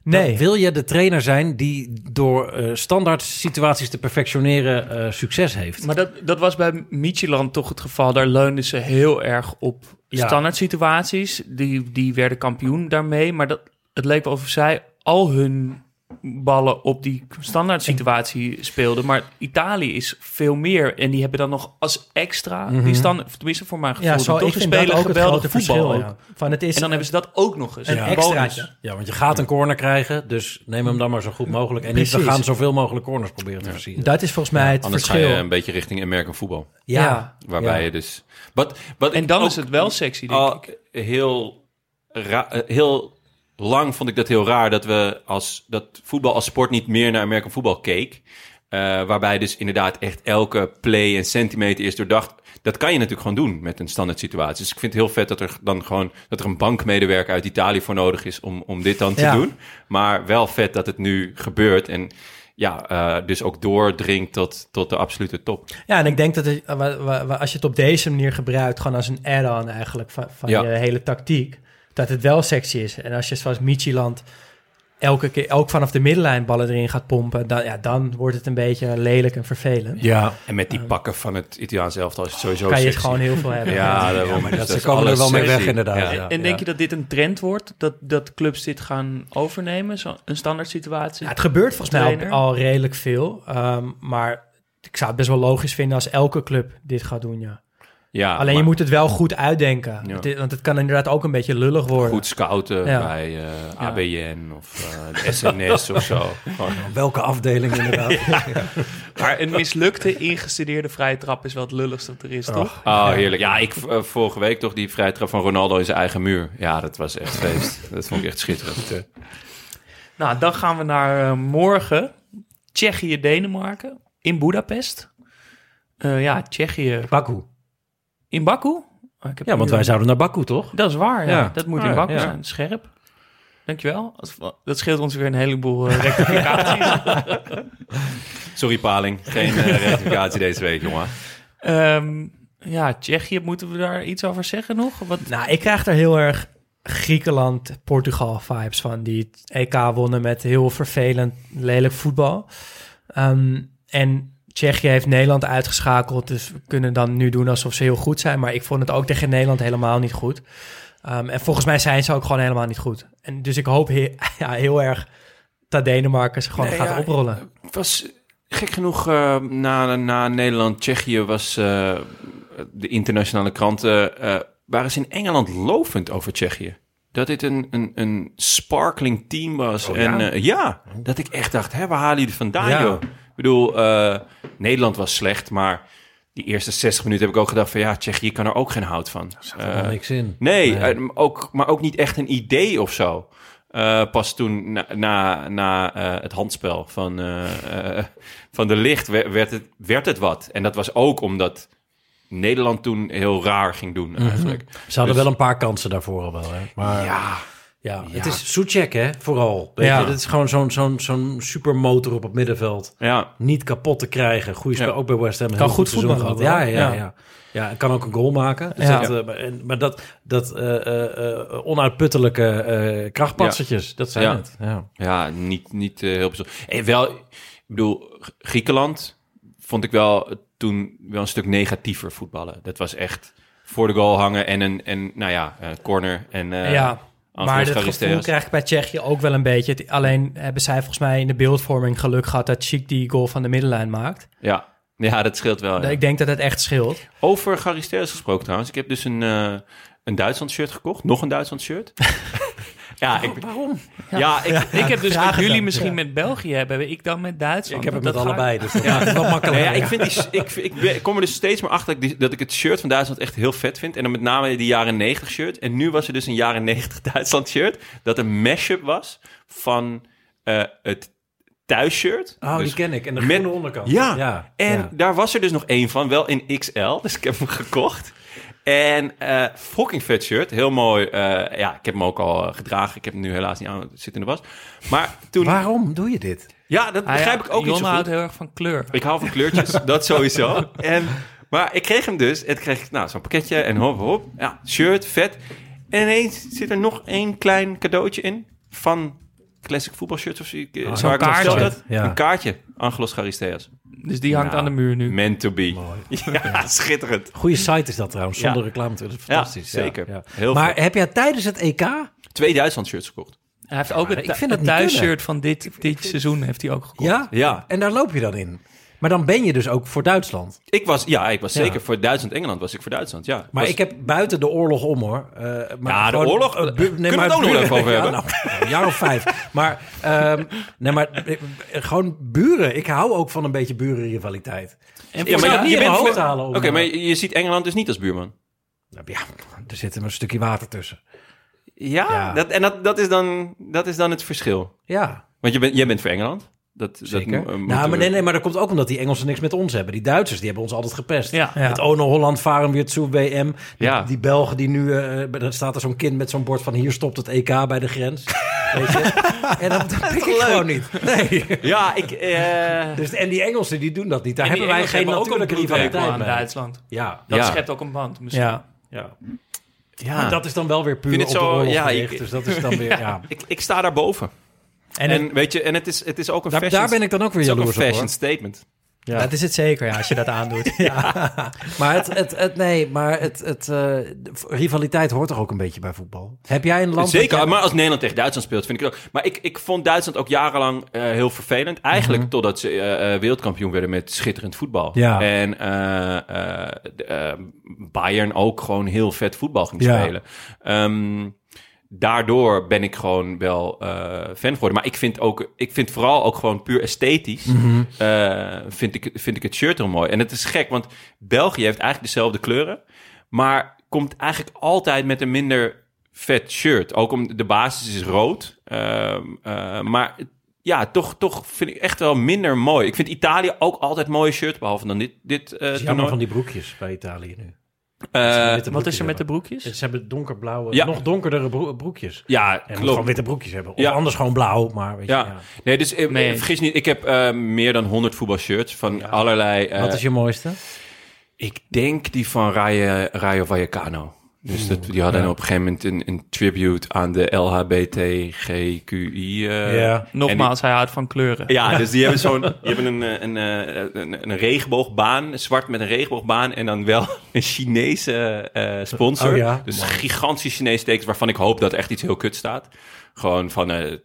Nee. Dan wil je de trainer zijn die door eh, standaard situaties te perfectioneren eh, succes heeft. Maar dat, dat was bij Micheland toch het geval. Daar leunden ze heel erg op Ja. standaard situaties. Die, die werden kampioen daarmee. Maar dat, het leek wel of zij al hun ballen op die standaard situatie speelden. Maar Italië is veel meer. En die hebben dan nog als extra Mhm. die standaard... Tenminste voor mijn gevoel. Ja, zo, toch ik spelen ook het geweldig grote voetbal verschil. ook. Ja. Van het is En dan hebben ze dat ook nog eens. een extraatje. Ja, want je gaat een corner krijgen, dus neem hem dan maar zo goed mogelijk. En niet, we gaan zoveel mogelijk corners proberen te versieren. Dat is volgens mij het Anders verschil. ga je een beetje richting American voetbal. Ja. Waarbij Ja. je dus... Wat, wat En ik dan ook is het wel sexy, denk al Heel, ra- eh, heel lang vond ik dat heel raar dat we als dat voetbal als sport niet meer naar American voetbal keek. Eh, waarbij dus inderdaad echt elke play en centimeter is doordacht. Dat kan je natuurlijk gewoon doen met een standaard situatie. Dus ik vind het heel vet dat er dan gewoon dat er een bankmedewerker uit Italië voor nodig is om, om dit dan te Ja. doen. Maar wel vet dat het nu gebeurt. En ja, eh, dus ook doordringt tot, tot de absolute top. Ja, en ik denk dat het, als je het op deze manier gebruikt, gewoon als een add-on eigenlijk van, van Ja. je hele tactiek, dat het wel sexy is. En als je zoals Michieland elke keer, ook vanaf de middenlijn ballen erin gaat pompen, dan, ja, dan wordt het een beetje lelijk en vervelend. Ja. En met die pakken van het Italiaans elftal is het sowieso Kan je het sexy. gewoon heel veel hebben. Ja, Ja, daarom. Dus dat- ze komen er wel mee weg, inderdaad, Ja. ja. En denk je dat dit een trend wordt? Dat, dat clubs dit gaan overnemen? Zo, een standaard situatie? Ja, het gebeurt volgens mij al redelijk veel, ehm, maar ik zou het best wel logisch vinden als elke club dit gaat doen, ja. Ja, Alleen je maar moet het wel goed uitdenken, Ja. Het- want het kan inderdaad ook een beetje lullig worden. goed scouten Ja. bij eh, Ja. ABN of eh, de SNS of zo. Gewoon- Welke afdeling inderdaad? Maar een mislukte ingestudeerde vrije trap is wel het lulligste wat er is, toch? Oh, heerlijk. Ja, ik eh, vorige week toch die vrije trap van Ronaldo in zijn eigen muur. Ja, dat was echt feest. dat vond ik echt schitterend. Nou, dan gaan we naar eh, morgen. Tsjechië-Denemarken in Budapest. Eh, ja, Tsjechië... Baku. In Baku? Oh, ik heb Ja, want wij zouden naar Baku, toch? Dat is waar, ja. Ja. Dat moet Ah, in Baku ja. zijn. Scherp. Dankjewel. Dat- Dat scheelt ons weer een heleboel eh, rectificaties. Sorry, Paling. Geen eh, rectificatie deze week, jongen. Ehm, ja, Tsjechië, moeten we daar iets over zeggen nog? Wat, Nou, ik krijg er heel erg Griekenland, Portugal vibes van. Die het EK wonnen met heel vervelend, lelijk voetbal. Ehm, en Tsjechië heeft Nederland uitgeschakeld. Dus we kunnen dan nu doen alsof ze heel goed zijn. Maar ik vond het ook tegen Nederland helemaal niet goed. Ehm, en volgens mij zijn ze ook gewoon helemaal niet goed. En dus ik hoop he- ja, heel erg dat Denemarken ze gewoon Nee, gaat ja, oprollen. Het was gek genoeg eh, na, na Nederland, Tsjechië was eh, de internationale kranten eh, waren ze in Engeland lovend over Tsjechië. Dat dit een, een, een sparkling team was. Oh, en ja? eh, ja, dat ik echt dacht, hè, waar halen jullie vandaan, Ja. joh? Ik bedoel, eh, Nederland was slecht, maar die eerste 60 minuten heb ik ook gedacht van ja, Tsjechië kan er ook geen hout van. Er helemaal niks in. Nee, Nee. eh, ook, maar ook niet echt een idee of zo. Eh, pas toen na, na, na eh, het handspel van, eh, eh, van de licht werd, het, werd het wat. En dat was ook omdat Nederland toen heel raar ging doen eigenlijk. Ze hadden Dus- wel een paar kansen daarvoor al wel, hè? Maar Ja, ja, Ja. het is Soetjek, hè? Vooral. Weet Ja. je, dit is gewoon zo'n zo'n zo'n supermotor op het middenveld. ja. Niet kapot te krijgen. Goede spel, Ja. ook bij West Ham. Kan heel goed voetballen gehad. Ja, ja, ja. ja. en kan ook een goal maken. Dus Ja. dat, eh, maar, en- maar dat, dat eh, eh, eh, onuitputtelijke eh krachtpatsertjes, dat zijn Ja. het. Ja. Ja, niet, niet heel bijzonder. En wel, ik bedoel, Griekenland vond ik wel toen wel een stuk negatiever voetballen. Dat was echt voor de goal hangen en een, en, nou ja, eh, corner en eh ja, maar dat gevoel krijg ik bij Tsjechië ook wel een beetje. Het- Alleen hebben zij volgens mij in de beeldvorming geluk gehad dat Chic die goal van de middenlijn maakt. Ja. ja, dat scheelt wel. ja. Ik denk dat het echt scheelt. Over Charisteas gesproken trouwens. Ik heb dus een, eh, een Duitsland shirt gekocht. Nog een Duitsland shirt. ja, ik, Waarom? ja, ik, ik heb dus wat jullie dan. misschien Ja. met België hebben, ik dan met Duitsland. Ik heb het Dat met allebei, dus dat het wel makkelijker. Nou ja, ik, vind die, ik, ik, ik kom er dus steeds meer achter dat ik, die- dat ik het shirt van Duitsland echt heel vet vind. En dan met name die jaren 90 shirt. En nu was er dus een jaren 90 Duitsland shirt. Dat een mashup was van eh, het thuisshirt. Oh, Dus die ken ik. En de met- groene onderkant. Ja, ja. en ja. daar was er dus nog één van, wel in XL. Dus ik heb hem gekocht. En eh fucking vet shirt, heel mooi. eh, ja, ik heb hem ook al eh, gedragen. Ik heb hem nu helaas niet aan, het zit in de was. Maar toen... Waarom doe je dit? Ja, dat Ah, begrijp ja, ik ook niet zo houdt heel erg van kleur. Ik hou van kleurtjes, dat sowieso. En, maar ik kreeg hem dus. En toen kreeg ik nou, zo'n pakketje en hop, hop. Ja, shirt, vet. En ineens zit er nog één klein cadeautje in van classic voetbalshirts of zo. ik- Oh, waar zo'n ik nog kaartje. Ja. Een kaartje. Angelos Charisteas. Dus die hangt aan de muur nu. Meant to be. Ja, schitterend. Goede site is dat trouwens, zonder Ja. reclame. Dat is Ja, fantastisch. zeker. Heel maar heb jij tijdens het EK... Twee Duitsland shirts gekocht. Hij heeft ook het, ik vind het thuisshirt van dit, dit seizoen heeft hij ook gekocht. Ja? Ja. En daar loop je dan in. Maar dan ben je dus ook voor Duitsland. Ik was, ja, ik was Ja. zeker voor Duitsland-Engeland was ik voor Duitsland, ja. Maar Was- ik heb buiten de oorlog om hoor. eh, maar Ja, de gewoon- oorlog, eh, eh, kunnen we het ook nog even over Ja, hebben? nou, een jaar of vijf. Maar, ehm, nee, maar eh, gewoon buren. Ik hou ook van een beetje burenrivaliteit. En Ja, maar je- je, bent voor... halen Oké, maar je, je ziet Engeland dus niet als buurman. Ja, er zit een stukje water tussen. Ja, Ja. Dat, en dat, dat, is dan, dat is dan het verschil. Ja, Want je bent, jij bent voor Engeland. Dat, zeker. Dat, eh, nou, maar nee, nee, maar dat komt ook omdat die Engelsen niks met ons hebben. Die Duitsers, die hebben ons altijd gepest. Ja. Ja. Het Ono Holland varen weer zu WM. Die, Ja. die Belgen die nu... eh er staat er zo'n kind met zo'n bord van... hier stopt het EK bij de grens. Weet je? En dat, dat pik ik gewoon niet. Nee. Ja, ik... eh, Dus, en die Engelsen die doen dat niet. Daar hebben wij Engelsen geen hebben natuurlijke rivaliteit aan mee. Duitsland. Ja, Dat Ja. schept ook een band. Misschien. Ja. ja. ja, Maar dat is dan wel weer puur Vind op de ja, gericht. ik- dus dat is dan weer... ja. ik, ik sta daar boven. En, En, het- weet je, en het is, het is ook een Daar, fashion... daar ben ik dan ook weer het is ook een jaloers op, fashion hoor. statement. Ja. dat is het zeker, ja, als je dat aandoet. ja. Maar het, het, het, nee, maar het, het, eh, rivaliteit hoort toch ook een beetje bij voetbal? Heb jij een land... Zeker, jij- maar als Nederland tegen Duitsland speelt, vind ik het ook. Maar ik, ik vond Duitsland ook jarenlang eh, heel vervelend. Eigenlijk totdat ze eh, wereldkampioen werden met schitterend voetbal. Ja. En eh, eh, eh, Bayern ook gewoon heel vet voetbal ging Ja. spelen. Ehm, daardoor ben ik gewoon wel eh, fan geworden. Maar ik vind, ook, ik vind vooral ook gewoon puur esthetisch... eh, vind, ik, vind ik het shirt heel mooi. En het is gek, want België heeft eigenlijk dezelfde kleuren... maar komt eigenlijk altijd met een minder vet shirt. Ook om de basis is rood. Ehm, eh, maar ja, toch, toch vind ik echt wel minder mooi. Ik vind Italië ook altijd mooie shirt, behalve dan dit, dit is jammer van die broekjes bij Italië nu. Eh, Wat is er met de broekjes? Ze hebben donkerblauwe, Ja. nog donkerdere bro- broekjes. ja, En klopt. gewoon witte broekjes hebben. Of Ja. anders gewoon blauw, maar weet je, Ja. ja. Nee, dus eh, Nee. vergis niet, ik heb eh, meer dan 100 voetbalshirts van allerlei. eh, Wat is je mooiste? Ik denk die van Rayo, Rayo Vallecano. Dus dat, die hadden Ja. op een gegeven moment een, een tribute aan de LHBTGQI. eh, Ja. Nogmaals, hij houdt van kleuren. Ja, dus die hebben zo'n, die hebben een, eh, een, eh, een, een regenboogbaan, zwart met een regenboogbaan en dan wel een Chinese eh, sponsor. Oh ja, dus gigantische Chinese tekens waarvan ik hoop dat er echt iets heel kut staat. Gewoon van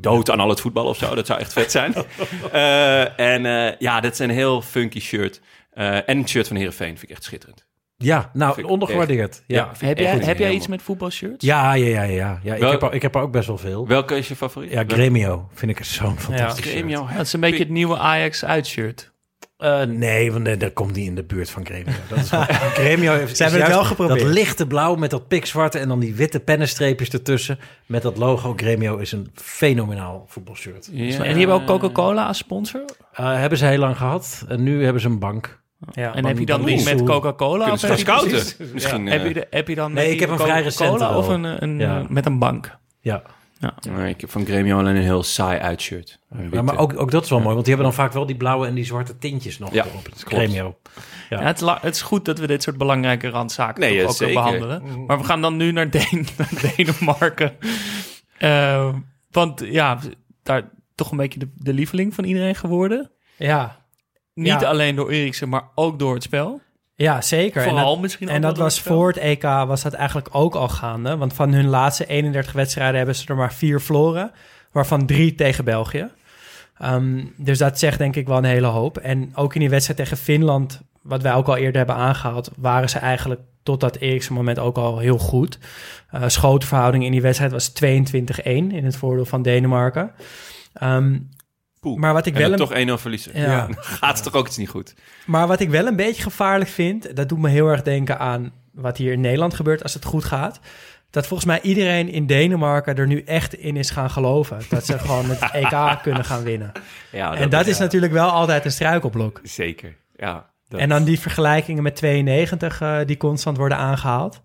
dood aan al het voetbal of zo, dat zou echt vet zijn. Eh, en eh, ja, dat is een heel funky shirt. Eh, en een shirt van Heerenveen vind ik echt schitterend. Ja, nou, ondergewaardeerd. Ja, Ja, Heb jij, heb jij iets met voetbalshirts? ja, ja, ja. ja, ja. Ik, Wel- heb er, ik heb er ook best wel veel. Welke is je favoriet? Ja, Gremio vind ik zo'n fantastisch shirt. Gremio. Dat is een beetje het nieuwe Ajax uitshirt. Eh, nee, want nee, dat komt niet in de buurt van Gremio. Dat is gewoon, Gremio heeft Ze hebben het wel geprobeerd. Dat lichte blauw met dat pikzwarte en dan die witte pennenstreepjes ertussen. Met dat logo. Gremio is een fenomenaal voetbalshirt. Ja. En die hebben ook Coca-Cola als sponsor. Eh, hebben ze heel lang gehad. En nu hebben ze een bank. Ja. En heb je dan Bamboe. met Coca-Cola? Of heb gaan je Misschien, Ja. eh, Heb, je de, heb je dan Nee, met ik heb een vrij recente of een, een, Ja. met een bank? Ja. Nee, ik heb van Gremio alleen een heel saai uitshirt. Ja, maar ook, ook dat is wel mooi, want die hebben dan vaak wel die blauwe en die zwarte tintjes nog Ja, erop. Het is klopt. Gremio. Ja. Ja, het, het is goed dat we dit soort belangrijke randzaken Nee, ja, ook zeker. behandelen. Maar we gaan dan nu naar, Den naar Denemarken. Eh, want ja, daar toch een beetje de, de lieveling van iedereen geworden. Ja. Niet Ja. alleen door Eriksen, maar ook door het spel. Ja, zeker. En Vooral dat, misschien ook en dat was voor het EK was dat eigenlijk ook al gaande. Want van hun laatste 31 wedstrijden hebben ze er maar vier verloren. Waarvan drie tegen België. Ehm, dus dat zegt denk ik wel een hele hoop. En ook in die wedstrijd tegen Finland, wat wij ook al eerder hebben aangehaald, waren ze eigenlijk tot dat Eriksen moment ook al heel goed. Eh schotenverhouding in die wedstrijd was 22-1 in het voordeel van Denemarken. Ehm, Poeh. maar wat ik en wel een- toch 1-0 verliezen. Ja. Gaat het toch ook iets niet goed. Maar wat ik wel een beetje gevaarlijk vind, dat doet me heel erg denken aan wat hier in Nederland gebeurt als het goed gaat. Dat volgens mij iedereen in Denemarken er nu echt in is gaan geloven. Dat ze gewoon het EK kunnen gaan winnen. Ja, en dat is natuurlijk wel altijd een struikelblok. Zeker, ja. dat- En dan die vergelijkingen met 92 eh, die constant worden aangehaald.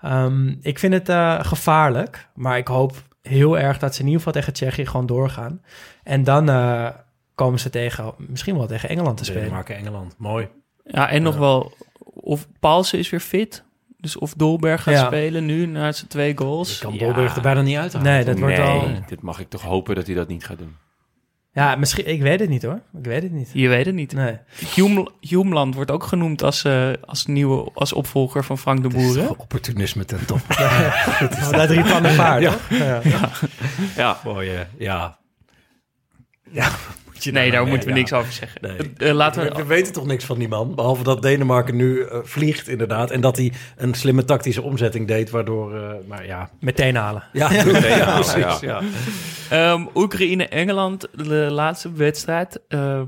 Ehm, ik vind het eh, gevaarlijk, maar ik hoop heel erg dat ze in ieder geval tegen Tsjechië gewoon doorgaan. En dan eh, komen ze tegen, misschien wel tegen Engeland te spelen. Denemarken, Engeland. Mooi. Ja, en nog wel, of Paulsen is weer fit. Dus of Dolberg gaat Ja. spelen nu na zijn twee goals. kan Dolberg er bijna niet uithalen. Nee, dat wordt nee, al... dit mag ik toch hopen dat hij dat niet gaat doen. Ja, misschien... Ik weet het niet hoor. Ik weet het niet. Je weet het niet. Nee. Hume- Humeland wordt ook genoemd als, eh, als nieuwe als opvolger van Frank de Boer. Opportunisme ten top. Oh, daar drie van de paard, Ja. toch? Ja. Ja. Mooi, eh, ja. Ja, moet je Nee, nou daar moeten we ja. niks over zeggen. Nee. Eh, eh, laten we... we, we weten toch niks van die man. Behalve dat Denemarken nu eh, vliegt, inderdaad. En dat hij een slimme tactische omzetting deed, waardoor... eh, maar ja. Meteen halen. Ja, Ja, ja, precies. ja. Ja. Ehm, Oekraïne-Engeland, de laatste wedstrijd. Eh,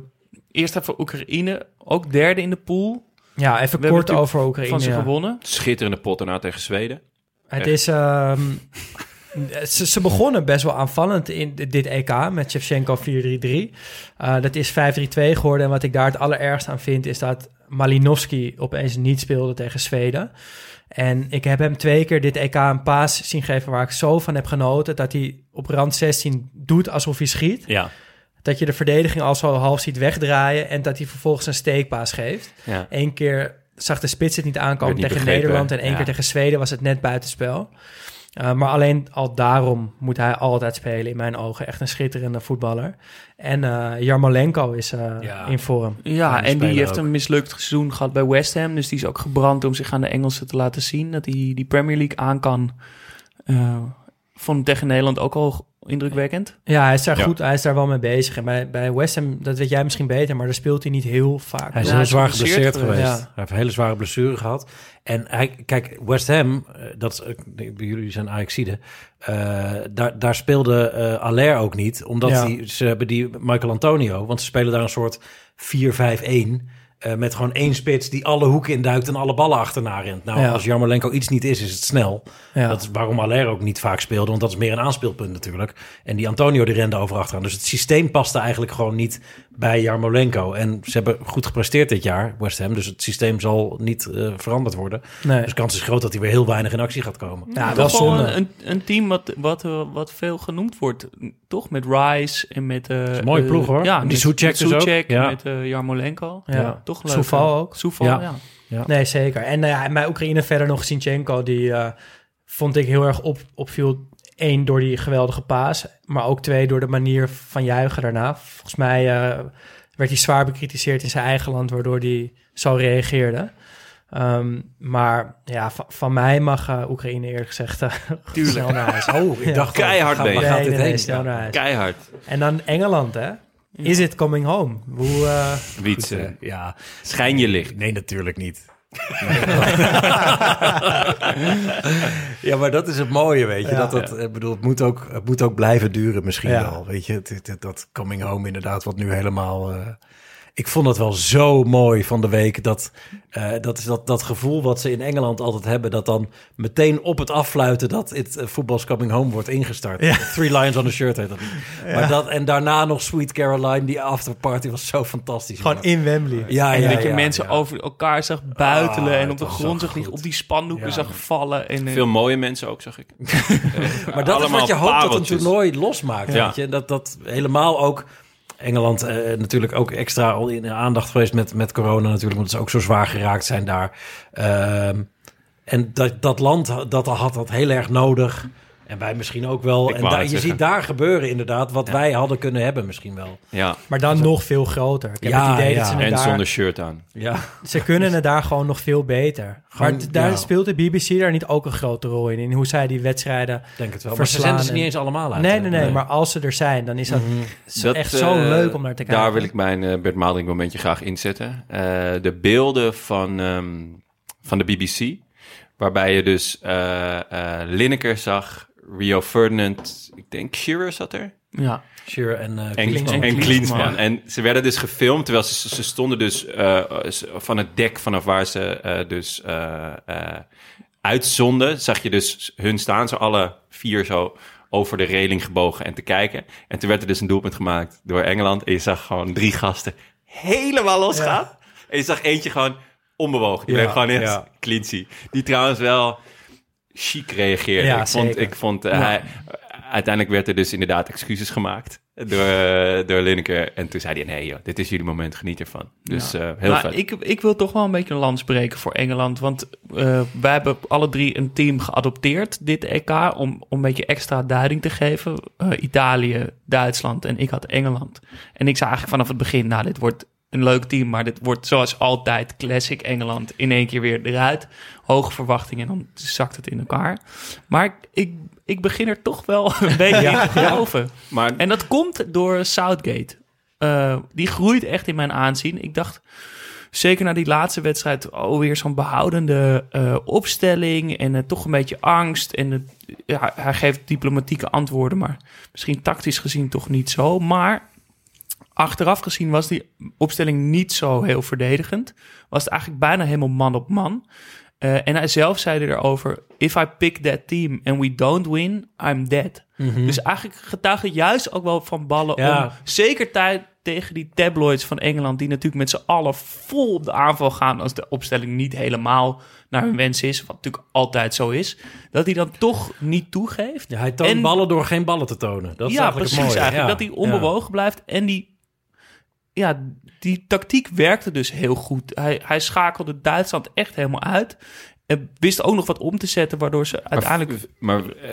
eerst even Oekraïne, ook derde in de pool. Ja, even We kort over Oekraïne. Van ze gewonnen. Schitterende pot daarna tegen Zweden. Het Echt. is... ehm, ze, ze begonnen best wel aanvallend in dit- EK met Shevchenko 4-3-3. Eh, dat is 5-3-2 geworden. En wat ik daar het allerergst aan vind... is dat Malinowski opeens niet speelde tegen Zweden. En ik heb hem twee keer dit EK een paas zien geven... waar ik zo van heb genoten... dat hij op rand 16 doet alsof hij schiet. Ja. Dat je de verdediging al zo half ziet wegdraaien... en dat hij vervolgens een steekpaas geeft. Ja. Eén keer zag de spits het niet aankomen niet tegen begrepen, Nederland... en één ja. keer tegen Zweden was het net buitenspel. Uh, maar alleen al daarom moet hij altijd spelen in mijn ogen. Echt een schitterende voetballer. En uh, Jarmolenko is uh, Ja. in vorm. Ja, en die heeft ook. een mislukt seizoen gehad bij West Ham. Dus die is ook gebrand om zich aan de Engelsen te laten zien. Dat hij die Premier League aan kan. Eh, vond tegen Nederland ook al indrukwekkend. Ja, hij is daar Ja. goed, hij is daar wel mee bezig. En bij, bij West Ham, dat weet jij misschien beter, maar daar speelt hij niet heel vaak. Hij is Ja, heel zwaar geblesseerd geweest. geweest. Hij heeft een hele zware blessure gehad. En hij, kijk, West Ham, eh, dat is, eh, jullie zijn Ajaxide, eh daar, daar speelde eh Aller ook niet. Omdat Ja. die, ze hebben die Michael Antonio, want ze spelen daar een soort 4-5-1... eh, met gewoon één spits die alle hoeken induikt en alle ballen achterna rent. Nou, Ja. als Jarmolenko iets niet is, is het snel. Ja. Dat is waarom Aller ook niet vaak speelde, want dat is meer een aanspeelpunt natuurlijk. En die Antonio die rende over achteraan. Dus het systeem paste eigenlijk gewoon niet bij Jarmolenko. En ze hebben goed gepresteerd dit jaar, West Ham. Dus het systeem zal niet eh, veranderd worden. Nee. Dus de kans is groot dat hij weer heel weinig in actie gaat komen. Ja, wel Toch wel zonde. een, een team wat, wat, eh, wat veel genoemd wordt. Toch met Rice en met... eh is een mooie ploeg, hoor. Ja, Die met- Soucek met dus ook. Ja. met eh, Jarmolenko. Ja. Toch leuk. Soufal ook. Soufal, Ja. ja. Ja. Nee, zeker. En nou ja, bij Oekraïne verder nog Sinchenko, die vond ik heel erg op, opviel. Eén, door die geweldige paas, maar ook twee, door de manier van juichen daarna. Volgens mij eh, werd hij zwaar bekritiseerd in zijn eigen land, waardoor hij zo reageerde. Ehm, maar ja, van, van mij mag eh, Oekraïne eerlijk gezegd uh, snel naar huis. Oh, ik Ja. dacht Keihard mee. gaat Nee, dit nee, heen? snel naar huis. Keihard. En dan Engeland, hè? Is it coming home? Hoe, Wietse. Eh, ja, Schijn je licht. nee, natuurlijk niet. ja, maar dat is het mooie, weet je. Ja. dat het, ik bedoel, het moet, ook, het moet ook blijven duren misschien Ja. wel. Weet je, Het- het- het- dat coming home inderdaad, wat nu helemaal... eh, ik vond het wel zo mooi van de week. Dat, eh, dat is dat, dat gevoel wat ze in Engeland altijd hebben. Dat dan meteen op het affluiten dat het uh, Football's Coming Home wordt ingestart. Three Lions on the Shirt heet dat. Maar dat, en daarna nog Sweet Caroline. Die afterparty was zo fantastisch. gewoon in Wembley. Ja, En ja, dat je ja, mensen ja. over elkaar zag buitelen Ah, en op de grond zag liggen, op die spandoeken Ja. zag vallen. En, eh, Veel mooie mensen ook, zag ik. Maar dat is wat je hoopt dat een toernooi losmaakt. Ja. Weet je? Dat, dat helemaal ook... Engeland eh, natuurlijk ook extra al in aandacht geweest met, met corona natuurlijk. Want ze ook zo zwaar geraakt zijn daar. Ehm, en dat, dat land dat had dat heel erg nodig. En wij misschien ook wel. Ik En daar, je zeggen. ziet daar gebeuren inderdaad wat Ja. wij hadden kunnen hebben misschien wel. Ja, Maar dan nog veel groter. Ik heb Ja, het idee ja. dat ze en daar... zonder shirt aan. Ja, Ze kunnen het daar gewoon nog veel beter. Gewoon, maar daar ja. speelt de BBC daar niet ook een grote rol in. In hoe zij die wedstrijden denk het wel. Maar ze verslaan. zenden ze niet en- eens allemaal uit. Nee, nee, nee, Maar als ze er zijn, dan is dat zo- Dat, echt zo eh, leuk om naar te kijken. Daar wil ik mijn eh, Bert Maalderink momentje graag inzetten. Eh, de beelden van, ehm, van de BBC, waarbij je dus eh eh, Lineker zag, Rio Ferdinand, ik denk Shearer zat er. ja. Shearer en, eh, En, Klinsmann. en. En ze werden dus gefilmd, terwijl ze, ze stonden dus eh, van het dek vanaf waar ze eh, dus uitzonden. Zag je dus hun staan, zo alle vier zo over de reling gebogen en te kijken. En toen werd er dus een doelpunt gemaakt door Engeland. En je zag gewoon drie gasten helemaal losgaan. En je zag eentje gewoon onbewogen. Die Ja, bleef gewoon echt ja. Die trouwens wel chic reageerde. Ja, ik vond, zeker. ik vond eh, Ja. hij, uiteindelijk werd er dus inderdaad excuses gemaakt door, eh, door Lineker. En toen zei hij, nee joh, dit is jullie moment, geniet ervan. Dus Ja. eh, heel Maar vet. Ik, ik wil toch wel een beetje een lans breken voor Engeland. Want wij hebben alle drie een team geadopteerd, dit EK, om, om een beetje extra duiding te geven. Italië, Duitsland en ik had Engeland. En ik zei eigenlijk vanaf het begin, nou, dit wordt een leuk team, maar dit wordt zoals altijd classic Engeland in één keer weer eruit. Hoge verwachtingen en dan zakt het in elkaar. Maar ik, ik, begin er toch wel een beetje in te geloven. Maar En dat komt door Southgate. Eh, die groeit echt in mijn aanzien. Ik dacht, zeker na die laatste wedstrijd, alweer zo'n behoudende eh, opstelling en eh, toch een beetje angst. En het- ja, hij geeft diplomatieke antwoorden, maar misschien tactisch gezien toch niet zo. Maar achteraf gezien was die opstelling niet zo heel verdedigend. Was het eigenlijk bijna helemaal man op man. Eh, en hij zelf zei erover: If I pick that team and we don't win, I'm dead. Dus eigenlijk getuigt het juist ook wel van ballen Ja. om zeker tijd tegen die tabloids van Engeland, die natuurlijk met z'n allen vol op de aanval gaan als de opstelling niet helemaal naar hun wens is, wat natuurlijk altijd zo is, dat hij dan toch niet toegeeft. Ja, hij toont En- ballen door geen ballen te tonen. Dat is ja, eigenlijk precies het mooie. eigenlijk. Ja. Dat hij onbewogen blijft. En die, ja, die tactiek werkte dus heel goed. Hij, hij schakelde Duitsland echt helemaal uit. En wist ook nog wat om te zetten, waardoor ze uiteindelijk... Maar, maar, eh,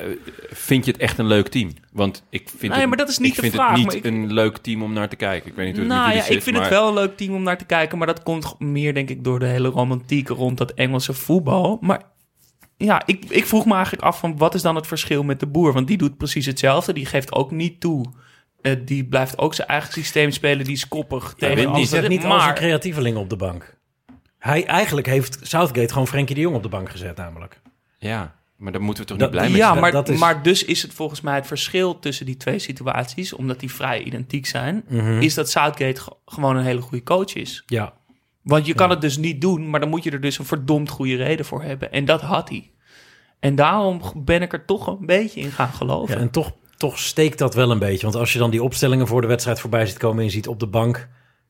vind je het echt een leuk team? Want ik vind, Nee, het, maar dat is niet ik de vind vraag, het niet ik- een leuk team om naar te kijken. Ik weet niet hoe het Nou jullie ja, ik zit, vind maar- het wel een leuk team om naar te kijken. Maar dat komt meer, denk ik, door de hele romantiek rond dat Engelse voetbal. Maar ja, ik, ik vroeg me eigenlijk af van wat is dan het verschil met de boer? Want die doet precies hetzelfde. Die geeft ook niet toe. Eh, die blijft ook zijn eigen systeem spelen. Die is koppig Hij tegen niet, zet niet als een maar, creatieveling op de bank. Hij, eigenlijk heeft Southgate gewoon Frenkie de Jong op de bank gezet namelijk. Ja, maar daar moeten we toch Dat- niet blij mee ja, zijn? maar, dat is- maar dus is het volgens mij het verschil tussen die twee situaties, omdat die vrij identiek zijn, Mhm. is dat Southgate ge- gewoon een hele goede coach is. Ja. Want je kan het dus niet doen, maar dan moet je er dus een verdomd goede reden voor hebben. En dat had hij. En daarom ben ik er toch een beetje in gaan geloven. Ja, en toch, toch steekt dat wel een beetje. Want als je dan die opstellingen voor de wedstrijd voorbij ziet komen... en je ziet op de bank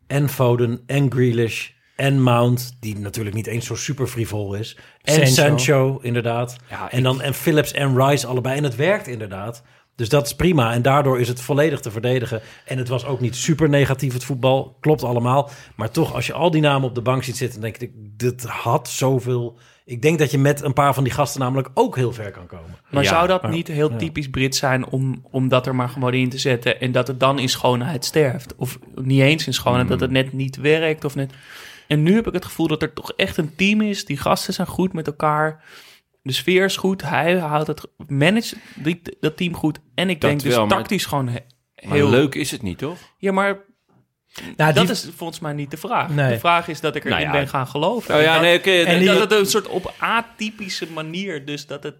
en Foden en Grealish en Mount... die natuurlijk niet eens zo super frivol is. En Sancho. Sancho, inderdaad. Ja, en dan en Phillips en Rice allebei. En het werkt inderdaad. Dus dat is prima. En daardoor is het volledig te verdedigen. En het was ook niet super negatief, het voetbal. Klopt allemaal. Maar toch, als je al die namen op de bank ziet zitten... denk ik, dit had zoveel... Ik denk dat je met een paar van die gasten namelijk ook heel ver kan komen. Maar Ja, zou dat maar- niet heel ja. typisch Brits zijn om, om dat er maar gewoon in te zetten en dat het dan in schoonheid sterft? Of niet eens in schoonheid, Hmm. dat het net niet werkt of net... En nu heb ik het gevoel dat er toch echt een team is. Die gasten zijn goed met elkaar. De sfeer is goed. Hij houdt het, manage dat team goed. En ik Dat denk dus wel, maar- tactisch gewoon he- Maar heel... leuk is het niet, toch? Ja, maar Nou, dat die- is volgens mij niet de vraag. Nee. De vraag is dat ik erin Nou ja. ben gaan geloven. Oh ja, En nee. En en dat het een soort op atypische manier, dus dat het,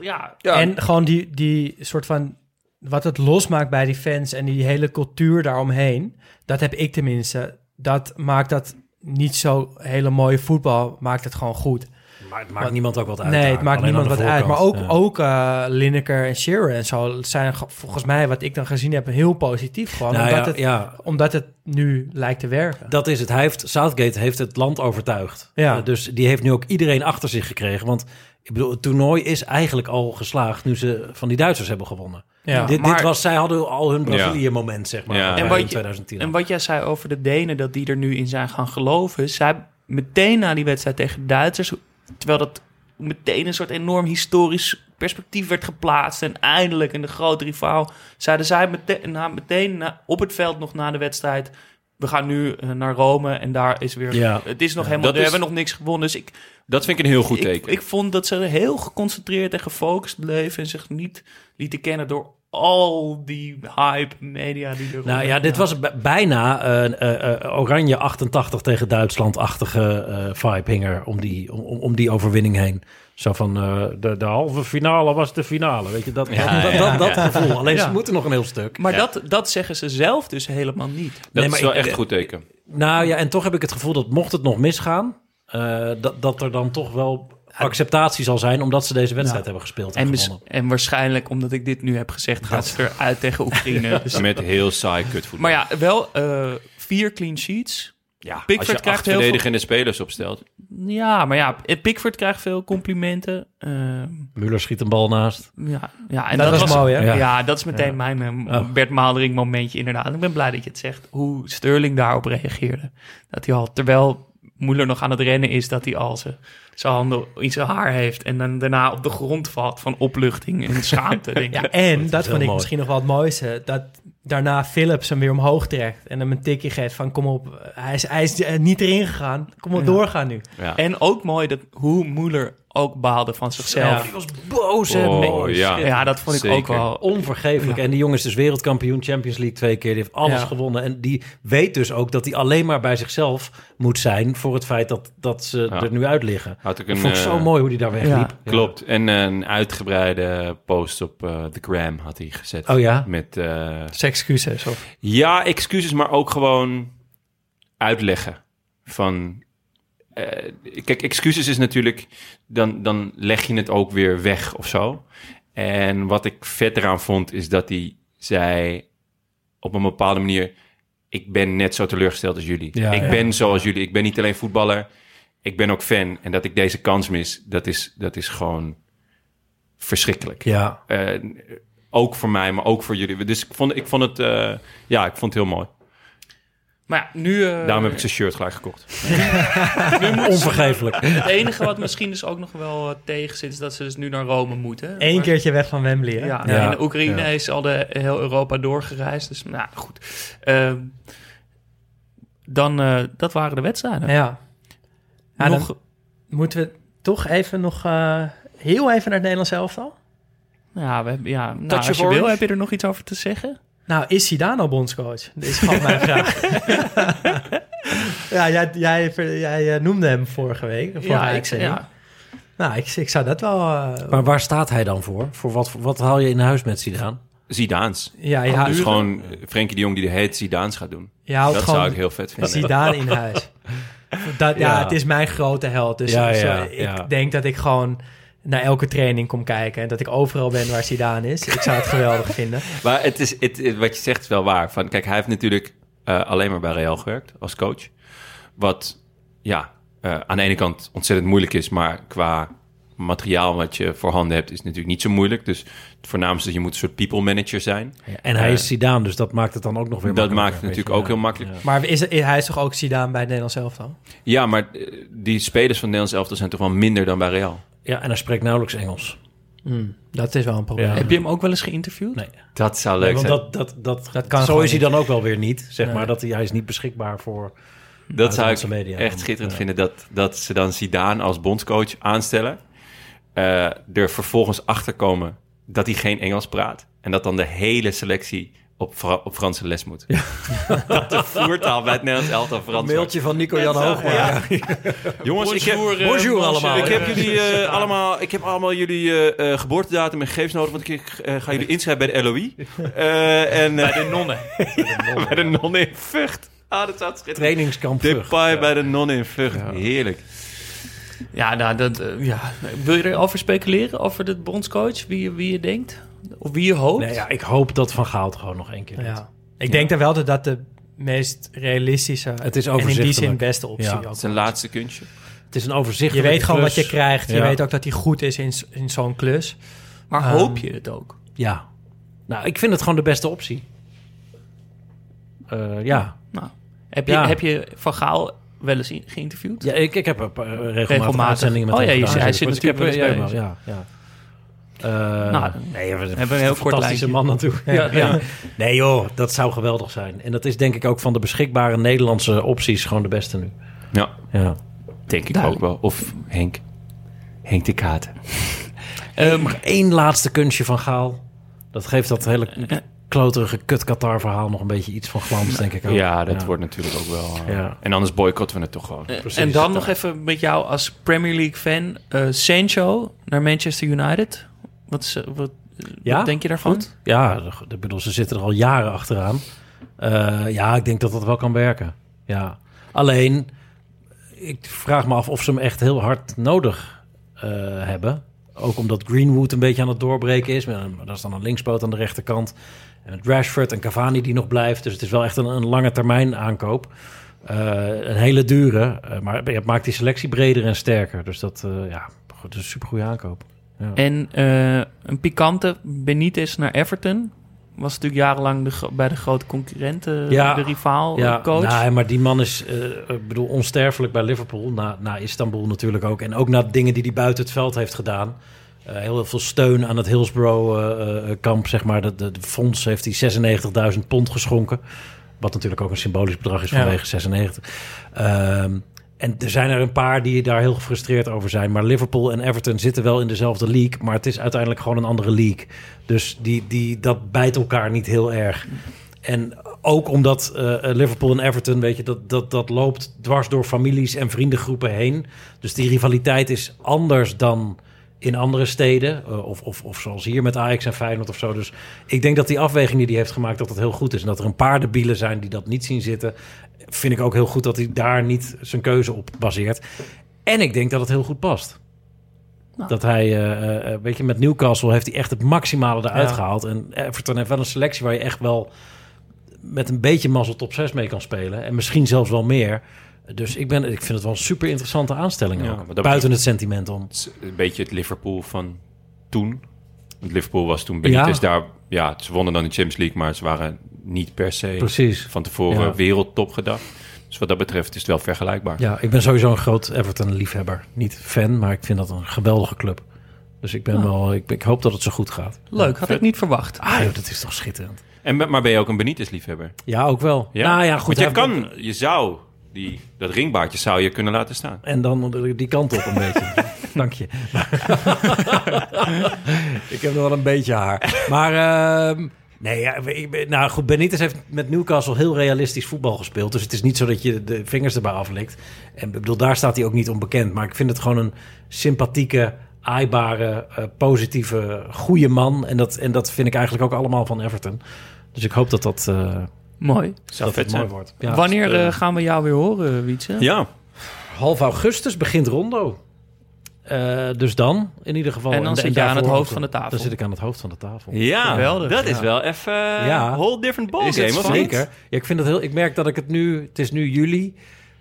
ja, En gewoon die, die soort van... Wat het losmaakt bij die fans en die hele cultuur daaromheen... dat heb ik tenminste. Dat maakt dat niet zo hele mooie voetbal, maakt het gewoon goed. Maar het maakt niemand ook wat uit. Nee, daar. het maakt Alleen niemand wat uit. Maar ook. Ja. ook eh, Lineker en Shearer en zo zijn ge- volgens mij, wat ik dan gezien heb, heel positief gewoon. Nou omdat, ja, het, ja, omdat het nu lijkt te werken. dat is het. Hij heeft, Southgate heeft het land overtuigd. Ja. Eh, dus die heeft nu ook iedereen achter zich gekregen. Want ik bedoel, het toernooi is eigenlijk al geslaagd nu ze van die Duitsers hebben gewonnen. Ja, dit, maar- dit was, zij hadden al hun Brazilië-moment, zeg maar, Ja. En wat in je- 2010. En wat jij zei over de Denen, dat die er nu in zijn gaan geloven. Zij meteen na die wedstrijd tegen de Duitsers, terwijl dat meteen een soort enorm historisch perspectief werd geplaatst. En eindelijk in de grote rivaal zeiden zij meteen, na, meteen na- op het veld nog na de wedstrijd. We gaan nu eh, naar Rome en daar is weer. Ja. Het is nog Ja, helemaal. We is- hebben nog niks gewonnen. Dus ik, Dat vind ik een heel goed ik, teken. ik vond dat ze heel geconcentreerd en gefocust bleven. En zich niet lieten kennen door al die hype media die er Nou ja, dit was bijna een eh, eh, Oranje 88 tegen Duitsland-achtige eh, vibe hing er om die, om, om die overwinning heen. Zo van eh, de, de halve finale was de finale. Weet je, dat, Ja, dat, ja, dat, dat gevoel. Alleen Ja. ze moeten nog een heel stuk. Maar Ja. dat, dat zeggen ze zelf dus helemaal niet. dat Nee, is wel ik- echt een goed teken. Nou ja, en toch heb ik het gevoel dat mocht het nog misgaan, eh, dat, dat er dan toch wel acceptatie zal zijn, omdat ze deze wedstrijd hebben gespeeld en, En, en waarschijnlijk, omdat ik dit nu heb gezegd, gaat ze eruit tegen Oekraïne. Dus, Met heel saai kutvoetbal. maar ja, wel eh, vier clean sheets. Ja, als Pickford je acht krijgt heel veel... verdedigende spelers opstelt. Ja, maar ja, Pickford krijgt veel complimenten. Ehm, Muller schiet een bal naast. ja, ja, en Dat dat, was mooi, hè? Ja, Ja. dat is meteen Ja. mijn eh. Bert Maalderink momentje inderdaad. Ik ben blij dat je het zegt. Hoe Sterling daarop reageerde. Dat hij al, terwijl Moeller nog aan het rennen is, dat hij al zijn zijn handen in zijn haar heeft. En dan daarna op de grond valt van opluchting en schaamte. denk ik. Ja, en dat, heel vond ik mooi. misschien nog wel het mooiste. Dat daarna Philips hem weer omhoog trekt. En hem een tikje geeft van kom op. Hij is, hij is eh, niet erin gegaan. Kom op, Ja. doorgaan nu. Ja. En ook mooi dat hoe Moeller ook baalde van zichzelf. Die was boos. hè? Oh, ja. Ja, dat vond ik Zeker. ook wel. Onvergeeflijk. En die jongen is dus wereldkampioen, Champions League twee keer. Die heeft alles Ja. gewonnen. En die weet dus ook dat hij alleen maar bij zichzelf moet zijn... voor het feit dat, dat ze Ja. er nu uit liggen. Had ik Dat een, vond ik zo eh, mooi hoe hij daar wegliep. Ja. Klopt. En een uitgebreide post op eh de gram had hij gezet. Oh ja? Met, eh, Zijn excuses. Of... ja, excuses, maar ook gewoon uitleggen van... eh, kijk, excuses is natuurlijk... Dan, dan leg je het ook weer weg of zo. En wat ik vet eraan vond, is dat hij zei op een bepaalde manier... Ik ben net zo teleurgesteld als jullie. Ja, ik ja. ben zoals jullie. Ik ben niet alleen voetballer. Ik ben ook fan. En dat ik deze kans mis, dat is, dat is gewoon verschrikkelijk. Ja. Eh, ook voor mij, maar ook voor jullie. Dus ik vond, ik vond het, eh, ja, ik vond het heel mooi. Maar ja, nu... eh, Daarom heb ik zijn shirt gelijk gekocht. Onvergeeflijk. Het enige wat misschien dus ook nog wel eh, tegen zit, is dat ze dus nu naar Rome moeten. Eén Maar- keertje weg van Wembley. Hè? Ja, Ja. in Oekraïne Ja. is al de heel Europa doorgereisd. Dus nou goed. Ehm, dan, eh, dat waren de wedstrijden. Ja. Ja, Nog, moeten we toch even nog heel even naar het Nederlands elftal. ja, we hebben, ja nou, als je wil, heb je er nog iets over te zeggen? Nou, is Zidane al bondscoach? Dat is gewoon mijn vraag. ja, jij, jij, jij eh, noemde hem vorige week. Vorige ja, ik, ja. Nou, ik, ik zou dat wel... eh, Maar waar staat hij dan voor? Voor wat, wat haal je in huis met Zidane? Zidaans. ja, je, Dus houdt- gewoon Frenkie de Jong die de heet Zidaans gaat doen. houdt Dat zou ik heel vet vinden. Zidane in huis. Dat, ja, Ja. het is mijn grote held. Dus Ja, zo- ja, ik ja. denk dat ik gewoon naar elke training kom kijken... en dat ik overal ben waar Zidane is. Ik zou het geweldig vinden. Maar het is, het, wat je zegt is wel waar. Van, kijk, hij heeft natuurlijk eh, alleen maar bij Real gewerkt als coach. Wat ja, eh, aan de ene kant ontzettend moeilijk is, maar qua materiaal wat je voorhanden hebt, is natuurlijk niet zo moeilijk. Dus het voornaamste, je moet een soort people manager zijn. En hij Eh, is Zidane, dus dat maakt het dan ook nog weer Dat maakt het natuurlijk ook heel makkelijk. Ja. Maar is, hij is toch ook Zidane bij het Nederlands elftal? Ja, maar eh, die spelers van het Nederlands elftal zijn toch wel minder dan bij Real. Ja, en hij spreekt nauwelijks Engels. Hmm, dat is wel een probleem. Ja. Heb je hem ook wel eens geïnterviewd? Nee. Dat zou Nee, leuk want zijn. dat, dat, dat, Dat kan zo is hij dan ook wel weer niet. Zeg Nee. maar dat hij, hij is niet beschikbaar voor. Dat zou ik media. echt schitterend Ja. vinden. Dat, dat ze dan Zidane als bondscoach aanstellen. eh, er vervolgens achter komen dat hij geen Engels praat. En dat dan de hele selectie op, Fra- op Franse les moet. dat de voertaal bij het Nederlands elftal Frans wordt. van Nico-Jan Hoogma. Jongens, ik heb, Bonjour, eh, bonjour allemaal. ik heb jullie eh, allemaal, ik heb allemaal jullie eh, eh, geboortedatum en gegevens nodig, want ik ga jullie inschrijven bij de LOI. Eh, en, Bij de nonnen. bij de nonnen in Vught. Ah, dat zou schitterend. Trainingskamp. Depay bij de nonnen in Vught. Heerlijk. Ja, nou, dat, ja. Wil je erover speculeren? Over de bondscoach? Wie, wie je denkt? Of wie je hoopt? Nee, ja, ik hoop dat Van Gaal het gewoon nog één keer doet. Ja. Ik denk dan wel dat dat de meest realistische... Het is en in die overzichtelijk. zin beste optie Ja. ook Het is een laatste kunstje. Het is een Je overzichtelijke weet gewoon wat je krijgt. Je weet ook dat hij goed is in, in zo'n klus. Maar Ehm, hoop je het ook? Ja. Nou, ik vind het gewoon de beste optie. Eh, ja. Nou, heb, je, Ja. heb je Van Gaal wel eens in- geïnterviewd? ja, ik, ik heb een paar, eh, regelmatig, Regelmatig. uitzendingen met Oh hem ja, je hij zit ik heb- natuurlijk ja, bij ja, ja. Eh, Nou, nee, we hebben een heel kort fantastische lijntje. man natuurlijk. Ja, ja. Nee joh, dat zou geweldig zijn. En dat is denk ik ook van de beschikbare Nederlandse opties gewoon de beste nu. Ja, Ja. denk ik ook wel. Of Henk. Henk de Katen. Ehm, maar één laatste kunstje van Gaal. Dat geeft dat hele kloterige kut Qatar verhaal nog een beetje iets van glans, denk ik ook. Ja, dat wordt natuurlijk ook wel... eh, Ja. En anders boycotten we het toch gewoon. Eh, Precies. en dan nog even met jou als Premier League fan. eh Sancho naar Manchester United. Wat, is, eh, wat, Ja, wat denk je daarvan? Goed. Ja, ik bedoel, ze zitten er al jaren achteraan. Eh, ja, ik denk dat dat wel kan werken. Ja. Alleen, ik vraag me af of ze hem echt heel hard nodig eh, hebben. Ook omdat Greenwood een beetje aan het doorbreken is. Maar dat is dan een linkspoot aan de rechterkant. En met Rashford en Cavani die nog blijft. Dus het is wel echt een, een lange termijn aankoop. Een hele dure, maar het maakt die selectie breder en sterker. Dus dat, ja, goed, is een supergoeie aankoop. Ja. En eh, een pikante Benitez naar Everton. Was natuurlijk jarenlang de, bij de grote concurrenten, Ja. de rivaal ja, coach. nou, maar die man is, eh, ik bedoel, onsterfelijk bij Liverpool. Na, na Istanbul natuurlijk ook. En ook na dingen die hij buiten het veld heeft gedaan. Eh, heel veel steun aan het Hillsborough-kamp, zeg maar. De, de, de fonds heeft hij 96.000 pond geschonken. Wat natuurlijk ook een symbolisch bedrag is Ja. vanwege 96. En er zijn er een paar die daar heel gefrustreerd over zijn. Maar Liverpool en Everton zitten wel in dezelfde league. Maar het is uiteindelijk gewoon een andere league. Dus die, die, dat bijt elkaar niet heel erg. En ook omdat eh, Liverpool en Everton, weet je, dat, dat, dat loopt dwars door families en vriendengroepen heen. Dus die rivaliteit is anders dan in andere steden. eh, of, of, of zoals hier met Ajax en Feyenoord of zo. Dus ik denk dat die afweging die hij heeft gemaakt, dat dat heel goed is. En dat er een paar debielen zijn die dat niet zien zitten. Vind ik ook heel goed dat hij daar niet zijn keuze op baseert. En ik denk dat het heel goed past. Dat hij, eh, eh, weet je, met Newcastle heeft hij echt het maximale eruit Ja. gehaald. En Everton heeft wel een selectie waar je echt wel met een beetje mazzel top 6 mee kan spelen. En misschien zelfs wel meer. Dus ik, ben, ik vind het wel een super interessante aanstelling Ja, ook. Buiten het sentiment om. Het een beetje het Liverpool van toen. Want Liverpool was toen Benitez Ja. daar... Ja, ze wonnen dan de Champions League, maar ze waren niet per se Precies. van tevoren Ja. wereldtop gedacht. Dus wat dat betreft is het wel vergelijkbaar. Ja, ik ben sowieso een groot Everton-liefhebber. Niet fan, maar ik vind dat een geweldige club. Dus ik, ben Ah. wel, ik, ik hoop dat het zo goed gaat. Leuk, had ik niet verwacht. Ah, joh, dat is toch schitterend. En, maar ben je ook een Benitez-liefhebber? Ja, ook wel. Ja? Nou ja, goed. Want je kan, je zou, die, dat ringbaardje zou je kunnen laten staan. En dan die kant op een beetje. Dank je. ik heb nog wel een beetje haar. Maar ehm, nee, ja, ik nou goed, Benitez heeft met Newcastle heel realistisch voetbal gespeeld. Dus het is niet zo dat je de vingers erbij aflikt. En ik bedoel, daar staat hij ook niet onbekend. Maar ik vind het gewoon een sympathieke, aaibare, eh, positieve, goede man. En dat, en dat vind ik eigenlijk ook allemaal van Everton. Dus ik hoop dat dat, eh, Mooi. Zou dat vet het mooi wordt. Ja. Wanneer eh, gaan we jou weer horen, Wietse? Ja, Half augustus begint Rondo. Eh, dus dan, in ieder geval. En dan zit je aan het hoofd van de tafel. Dan zit ik aan het hoofd van de tafel. ja Geweldig. dat is wel even Ja. ja. whole different Is het ballgame, of niet? Zeker. Ja, ik vind het heel. Ik merk dat ik het nu. Het is nu juli.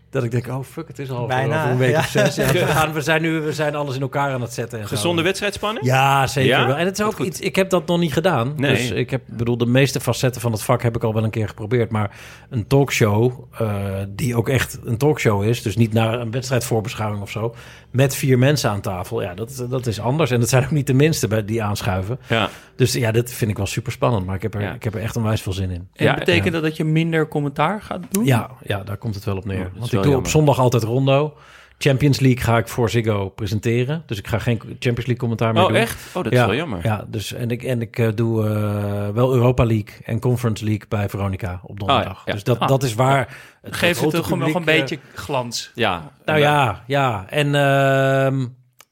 Dat ik denk, oh fuck, het is al Bijna, over een week ja. of zes. Ja, we, gaan, we zijn nu, we zijn alles in elkaar aan het zetten. En zo. Gezonde wedstrijdspanning? Ja, zeker Ja? wel. En het is ook iets. Ik heb dat nog niet gedaan. Nee. Dus ik heb, bedoel, de meeste facetten van het vak heb ik al wel een keer geprobeerd. Maar een talkshow, eh, die ook echt een talkshow is, dus niet naar een wedstrijdvoorbeschouwing of zo, met vier mensen aan tafel, ja, dat, dat is anders. En dat zijn ook niet de minste bij die aanschuiven. Ja. Dus ja, dat vind ik wel super spannend. Maar ik heb er, Ja. ik heb er echt onwijs veel zin in. En Ja, betekent dat dat je minder commentaar gaat doen? Ja, ja, daar komt het wel op neer. Oh, Want ik doe op zondag altijd rondo. Champions League ga ik voor Ziggo presenteren. Dus ik ga geen Champions League commentaar meer Oh, doen. echt? Oh, dat is wel jammer. Ja, dus en ik, en ik eh, doe eh, wel Europa League en Conference League bij Veronica op donderdag. Ah, ja. Dus dat, Ah. dat is waar. het Geeft het toch nog een eh, beetje glans. Ja. nou ja, ja. En ehm,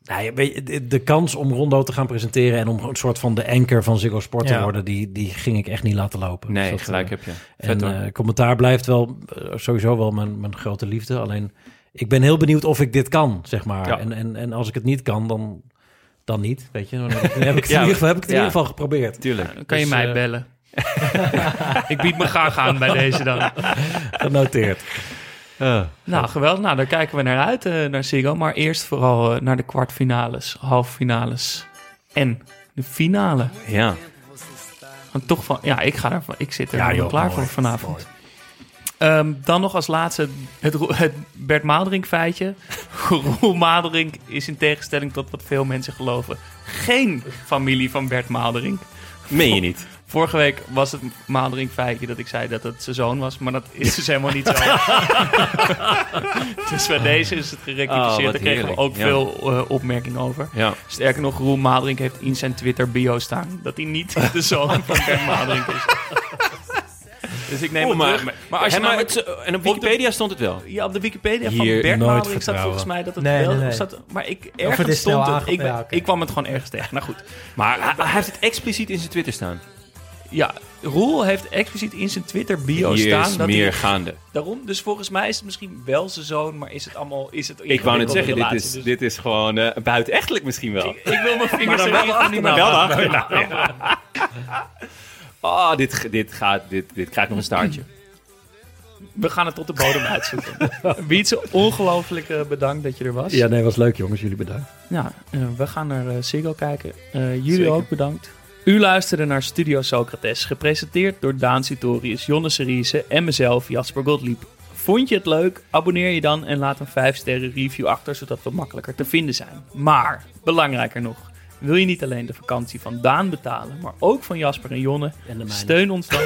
nou ja, weet je, de, de kans om Rondo te gaan presenteren en om een soort van de anker van Ziggo Sport te worden, die, die ging ik echt niet laten lopen. Nee, Dus dat, gelijk heb je. en Vet commentaar blijft wel sowieso wel mijn, mijn grote liefde. Alleen ik ben heel benieuwd of ik dit kan, zeg maar. Ja. En, en, en als ik het niet kan, dan, dan niet. Weet je, dan heb ik, dan heb ik het, Ja, in, ieder geval, heb ik het in ieder geval geprobeerd. Tuurlijk. Dan kan je Dus, mij eh, bellen. ik bied me graag aan bij deze dan. Genoteerd. Nou, geweldig. Nou, daar kijken we naar uit, eh, naar Ziggo. Maar eerst vooral eh, naar de kwartfinales, halffinales en de finale. Ja. Want toch van, ja, ik, ga er, ik zit er Ja, wel joh, klaar mooi, voor vanavond. Ehm, dan nog als laatste het, het Bert Maderink feitje. Roel Maderink is in tegenstelling tot wat veel mensen geloven... geen familie van Bert Maderink. Meen je niet? Vorige week was het Maderink feitje dat ik zei dat het zijn zoon was... maar dat is dus helemaal niet zo. dus bij deze is het Oh, gerectificeerd. wat Daar kregen we ook Ja. veel eh, opmerkingen over. Ja. Sterker nog, Roel Maderink heeft in zijn Twitter bio staan... dat hij niet de zoon van Bert Maderink is. Dus ik neem Oh, het maar, terug. maar, als je nou met- het, en op Wikipedia stond het wel. Ja, op de Wikipedia van Hier Bert staat vertrouwen. volgens mij dat het Nee, wel nee, nee. staat. Maar ik, ergens stond het. Ik, ja, ik kwam het gewoon ergens tegen. Nou goed. Maar hij, hij heeft het expliciet in zijn Twitter staan. Ja, Roel heeft expliciet in zijn Twitter bio Hier staan. is dat meer hij, gaande. daarom, dus volgens mij is het misschien wel zijn zoon, maar is het allemaal... Is het Ik wou net zeggen, dit is, dus dit is gewoon eh buitenechtelijk misschien wel. Ik wil mijn vingers dan er wel wel. Oh, dit, dit, gaat, dit, dit krijgt nog een staartje. We gaan het tot de bodem uitzoeken. Wietse, ongelooflijk eh, bedankt dat je er was. Ja, nee, was leuk jongens. Jullie bedankt. Ja, eh, we gaan naar uh, Ziggo kijken. Eh, jullie Zeker. ook bedankt. U luisterde naar Studio Socrates, gepresenteerd door Daan Sitorius, Jonne Seriese en mezelf, Jasper Gottlieb. Vond je het leuk? Abonneer je dan en laat een 5 sterren review achter, zodat we makkelijker te vinden zijn. Maar, belangrijker nog, wil je niet alleen de vakantie van Daan betalen, maar ook van Jasper en Jonne? Steun ons dan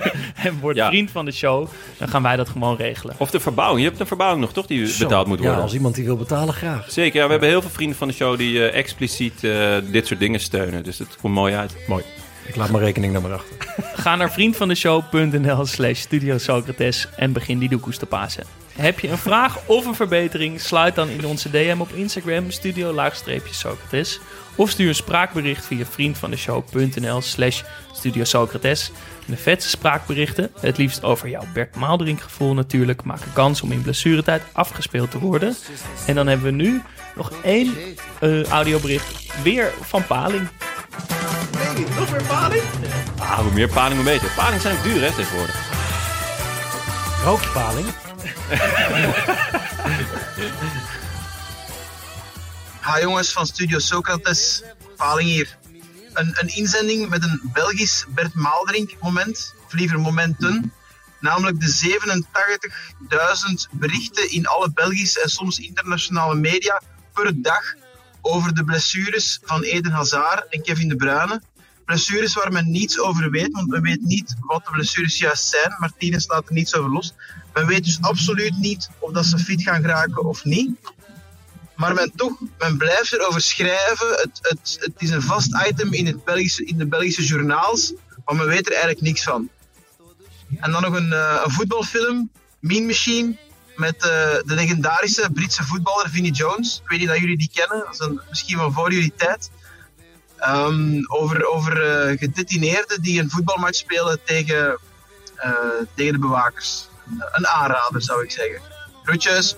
en word Ja. vriend van de show. Dan gaan wij dat gewoon regelen. Of de verbouwing. Je hebt een verbouwing nog, toch? Die Zo. betaald moet worden. Ja, als iemand die wil betalen, graag. Zeker, ja, we hebben heel veel vrienden van de show die eh, expliciet eh, dit soort dingen steunen. Dus het komt mooi uit. Mooi. Ik laat mijn rekening naar maar achter. Ga naar vriendvandeshow.nl slash Studio Socrates en begin die doekoes te pasen. Heb je een vraag of een verbetering? Sluit dan in onze DM op Instagram, studio-socrates. Of stuur een spraakbericht via vriendvandeshow.nl slash Studio Socrates. En de vetste spraakberichten, het liefst over jouw Bert Maalderink gevoel natuurlijk, maken kans om in blessuretijd afgespeeld te worden. En dan hebben we nu nog één eh, audiobericht, weer van Paling. Nog weer Paling? Ah, hoe meer paling, hoe beter. Paling zijn ook duur, hè, tegenwoordig. Rook je paling? Ha jongens van Studio Socrates, Paling hier. Een, een inzending met een Belgisch Bert Maalderink moment, of liever momenten. Namelijk de 87.000 berichten in alle Belgische en soms internationale media per dag over de blessures van Eden Hazard en Kevin De Bruyne. Blessures waar men niets over weet, want men weet niet wat de blessures juist zijn. Martinez laat er niets over los. Men weet dus absoluut niet of dat ze fit gaan geraken of niet. Maar men, toch, men blijft erover schrijven. Het, het, het is een vast item in, het in de Belgische journaals, maar men weet er eigenlijk niks van. En dan nog een, eh, een voetbalfilm, Mean Machine, met eh, de legendarische Britse voetballer Vinnie Jones. Ik weet niet dat jullie die kennen, een, misschien van voor jullie tijd. Ehm, over over eh, gedetineerden die een voetbalmatch spelen tegen, eh, tegen de bewakers. Een, aanrader zou ik zeggen. Groetjes!